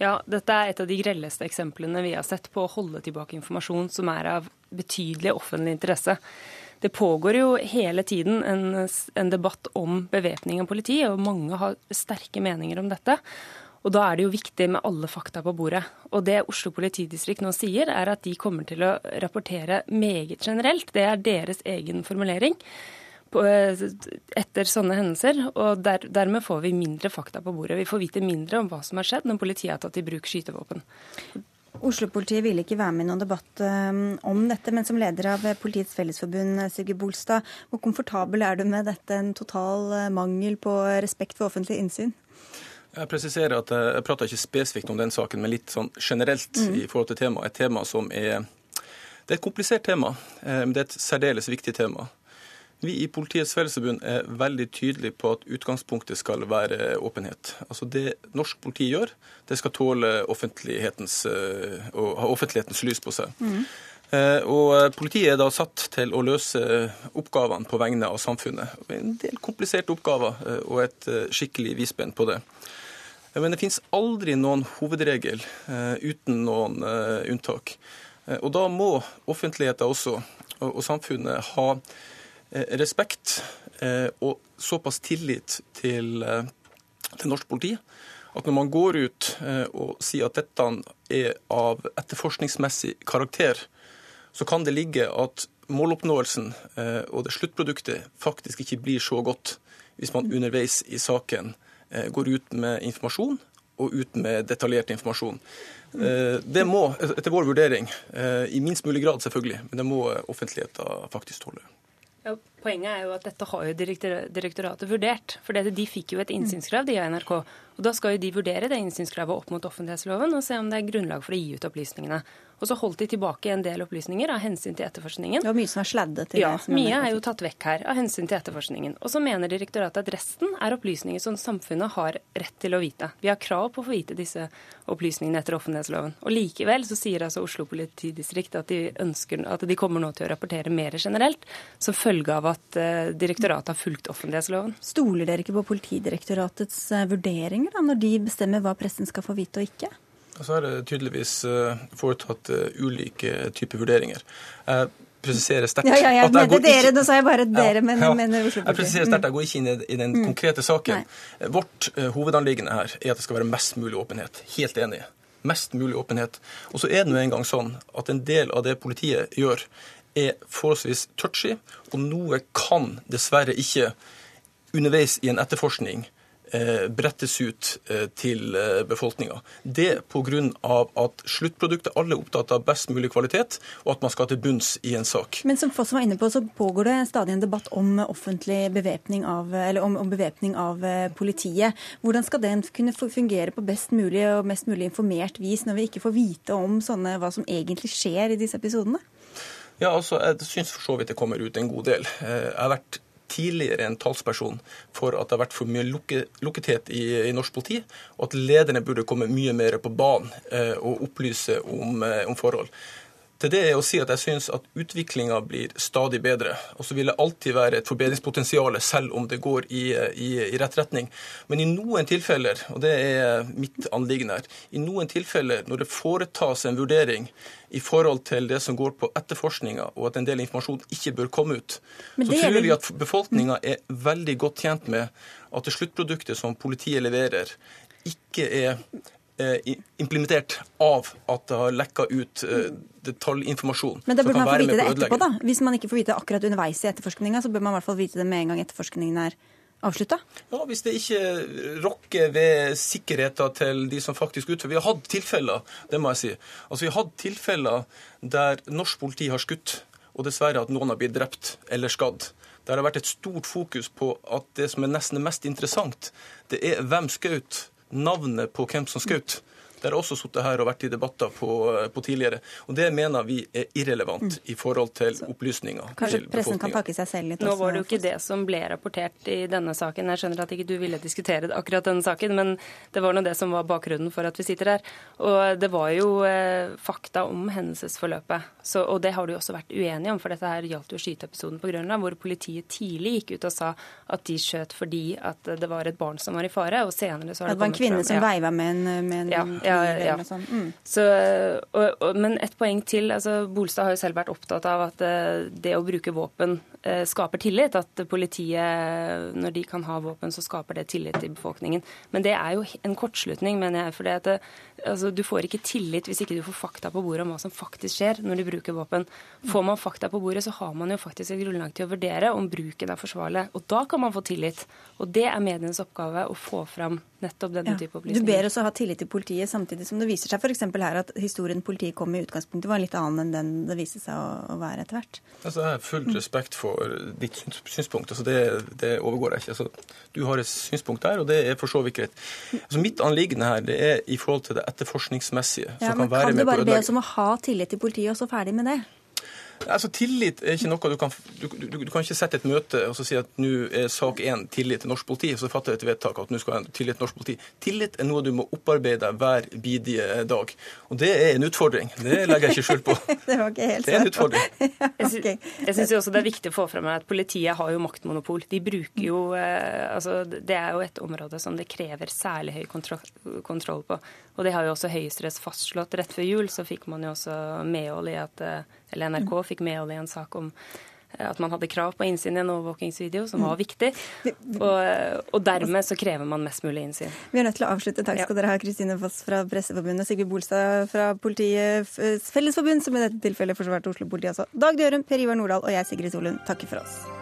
Speaker 16: Ja, dette er et av de grelleste eksemplene vi har sett på å holde tilbake informasjon som er av betydelig offentlig interesse. Det pågår jo hele tiden en, en debatt om bevæpning av politi, og mange har sterke meninger om dette. Og Da er det jo viktig med alle fakta på bordet. Og Det Oslo politidistrikt nå sier, er at de kommer til å rapportere meget generelt. Det er deres egen formulering eh, etter sånne hendelser. og der, Dermed får vi mindre fakta på bordet. Vi får vite mindre om hva som har skjedd når politiet har tatt i bruk skytevåpen.
Speaker 1: Oslo-politiet ville ikke være med i noen debatt um, om dette, men som leder av Politiets Fellesforbund, Sigurd Bolstad, hvor komfortabel er du med dette, en total mangel på respekt for offentlig innsyn?
Speaker 17: Jeg presiserer at jeg prater ikke spesifikt om den saken, men litt sånn generelt mm. i forhold til temaet. Et tema som er Det er et komplisert tema, eh, men det er et særdeles viktig tema. Vi i Politiets Fellesforbund er veldig tydelige på at utgangspunktet skal være åpenhet. Altså Det norsk politi gjør, det skal tåle offentlighetens, og ha offentlighetens lys på seg. Mm. Eh, og Politiet er da satt til å løse oppgavene på vegne av samfunnet. En del kompliserte oppgaver og et skikkelig vispenn på det. Men det finnes aldri noen hovedregel eh, uten noen eh, unntak. Eh, og da må offentligheten også, og, samfunnet, ha respekt og såpass tillit til, til norsk politi at når man går ut og sier at dette er av etterforskningsmessig karakter, så kan det ligge at måloppnåelsen og det sluttproduktet faktisk ikke blir så godt hvis man underveis i saken går ut med informasjon og ut med detaljert informasjon. Det må, etter vår vurdering, i minst mulig grad selvfølgelig, men det må offentligheten faktisk tåle.
Speaker 16: Ja, poenget er jo at dette har jo direktoratet vurdert. For de fikk jo et innsynskrav, de av NRK. Og Da skal jo de vurdere det innsynskravet opp mot offentlighetsloven og se om det er grunnlag for å gi ut opplysningene. Og så holdt de tilbake en del opplysninger av hensyn til etterforskningen.
Speaker 1: Det mye som er sladdet.
Speaker 16: Ja, mye er jo tatt vekk her av hensyn til etterforskningen. Og så mener direktoratet at resten er opplysninger som samfunnet har rett til å vite. Vi har krav på å få vite disse opplysningene etter offentlighetsloven. Og likevel så sier altså Oslo politidistrikt at de ønsker at de kommer nå til å rapportere mer generelt, som følge av at eh, direktoratet har fulgt offentlighetsloven.
Speaker 1: Stoler dere ikke på Politidirektoratets eh, vurderinger da, når de bestemmer hva pressen skal få vite og ikke?
Speaker 17: Så er det tydeligvis eh, foretatt eh, ulike typer vurderinger. Jeg presiserer sterkt
Speaker 1: ja, ja, ja.
Speaker 17: at jeg
Speaker 1: går dere, ikke... Nå sa jeg bare dere, ja, men
Speaker 17: ja.
Speaker 1: men
Speaker 17: Jeg presiserer sterkt, jeg går ikke inn i den mm. konkrete saken. Nei. Vårt uh, hovedanliggende her er at det skal være mest mulig åpenhet. Helt enig. Mest mulig åpenhet. Og så er det nå engang sånn at en del av det politiet gjør, er forholdsvis touchy, og noe kan dessverre ikke underveis i en etterforskning brettes ut eh, til eh, befolkninga. Det pga. at sluttproduktet alle er opptatt av best mulig kvalitet, og at man skal til bunns i en sak.
Speaker 1: Men som Foss var inne på, så pågår det stadig en debatt om offentlig bevæpning av, om, om bevæpning av politiet. Hvordan skal den kunne fungere på best mulig og mest mulig informert vis når vi ikke får vite om sånne, hva som egentlig skjer i disse episodene?
Speaker 17: Ja, altså, Jeg syns for så vidt det kommer ut en god del. Jeg har vært tidligere en talsperson for at det har vært for mye lukke, lukkethet i, i, norsk politi, og at lederne burde komme mye mer på banen eh, og opplyse om, eh, om forhold. Til det er å si at jeg syns at utviklinga blir stadig bedre. Og så vil det alltid være et forbedringspotensial, selv om det går i, i, i, rett retning. Men i noen tilfeller, og det er mitt anliggende her, i noen tilfeller når det foretas en vurdering i forhold til det som går på etterforskninga, og at en del informasjon ikke bør komme ut, så tror vi at befolkninga er veldig godt tjent med at det sluttproduktet som politiet leverer, ikke er implementert av at det har lekka ut eh, detaljinformasjon.
Speaker 1: Men da bør man få vite det etterpå, da? Hvis man ikke får vite det akkurat underveis i etterforskninga, så bør man i hvert fall vite det med en gang etterforskningen er avslutta?
Speaker 17: Ja, hvis det ikke rokker ved sikkerheten til de som faktisk utfører. Vi har hatt tilfeller, det må jeg si. Altså, vi har hatt tilfeller der norsk politi har skutt, og dessverre at noen har blitt drept eller skadd. Der har vært et stort fokus på at det som er nesten mest interessant, det er hvem skjøt navnet på hvem som skjøt. Det har også sittet her og vært i debatter på, på, tidligere. Og Det mener vi er irrelevant mm. i forhold til opplysninger.
Speaker 1: Kanskje til pressen kan takke seg selv litt?
Speaker 16: Nå var det jo ikke det som ble rapportert i denne saken. Jeg skjønner at ikke du ville diskutere akkurat denne saken, men det var nå det som var bakgrunnen for at vi sitter her. Og det var jo eh, fakta om hendelsesforløpet. Så, og det har du også vært uenige om, for dette her gjaldt jo skyteepisoden på Grønland, hvor politiet tidlig gikk ut og sa at de skjøt fordi at det var et barn som var i fare, og senere så har det,
Speaker 1: det var en kvinne som ja. veiva med en, med en
Speaker 16: ja, ja ja, ja. Sånn. Mm. Så, og, og, men et poeng til. altså Bolstad har jo selv vært opptatt av at eh, det å bruke våpen skaper tillit. At politiet, når de kan ha våpen, så skaper det tillit i befolkningen. Men det er jo en kortslutning, mener jeg. for det at altså, Du får ikke tillit hvis ikke du får fakta på bordet om hva som faktisk skjer når de bruker våpen. Får man fakta på bordet, så har man jo faktisk et grunnlag til å vurdere om bruken er forsvarlig. Og da kan man få tillit. Og det er medienes oppgave å få fram nettopp denne ja. type opplysninger.
Speaker 1: Du ber oss å ha tillit til politiet, samtidig som det viser seg f.eks. her at historien politiet kom med i utgangspunktet, var litt annen enn den det viste seg å, å være etter hvert.
Speaker 17: Altså, jeg har full respekt for ditt synspunkt. Altså, det, det, overgår jeg ikke. Altså, du har et synspunkt der, og det er for så vidt greit. Altså, mitt anliggende her det er i forhold til det etterforskningsmessige.
Speaker 1: Ja, men Kan du bare be oss om å ha tillit til politiet, og så ferdig med det?
Speaker 17: Altså, Tillit er ikke noe du kan du, du, du kan ikke sette et møte og så si at nå er sak én tillit til norsk politi, og så fatter et vedtak at nå skal jeg tillit til norsk politi. Tillit er noe du må opparbeide hver bidige dag. Og det er en utfordring. Det legger jeg ikke skjul på.
Speaker 1: det var ikke helt
Speaker 17: Det er en utfordring.
Speaker 16: okay. Jeg syns også det er viktig å få fram at politiet har jo maktmonopol. De bruker jo eh, Altså, det er jo et område som det krever særlig høy kontroll, kontroll på. Og det har jo også Høyesterett fastslått. Rett før jul så fikk man jo også medhold i at eh, Eller NRK fikk medhold i en sak om at man hadde krav på innsyn i en overvåkingsvideo, som var viktig. Og, og dermed så krever man mest mulig innsyn.
Speaker 1: Vi er nødt til å avslutte. Takk skal dere ha, Kristine Foss fra Presseforbundet, Sigrid Bolstad fra Politiets Fellesforbund, som i dette tilfellet forsvarte Oslo-politiet altså. Dag Dørum, Per Ivar Nordahl og jeg, Sigrid Solund, takker for oss.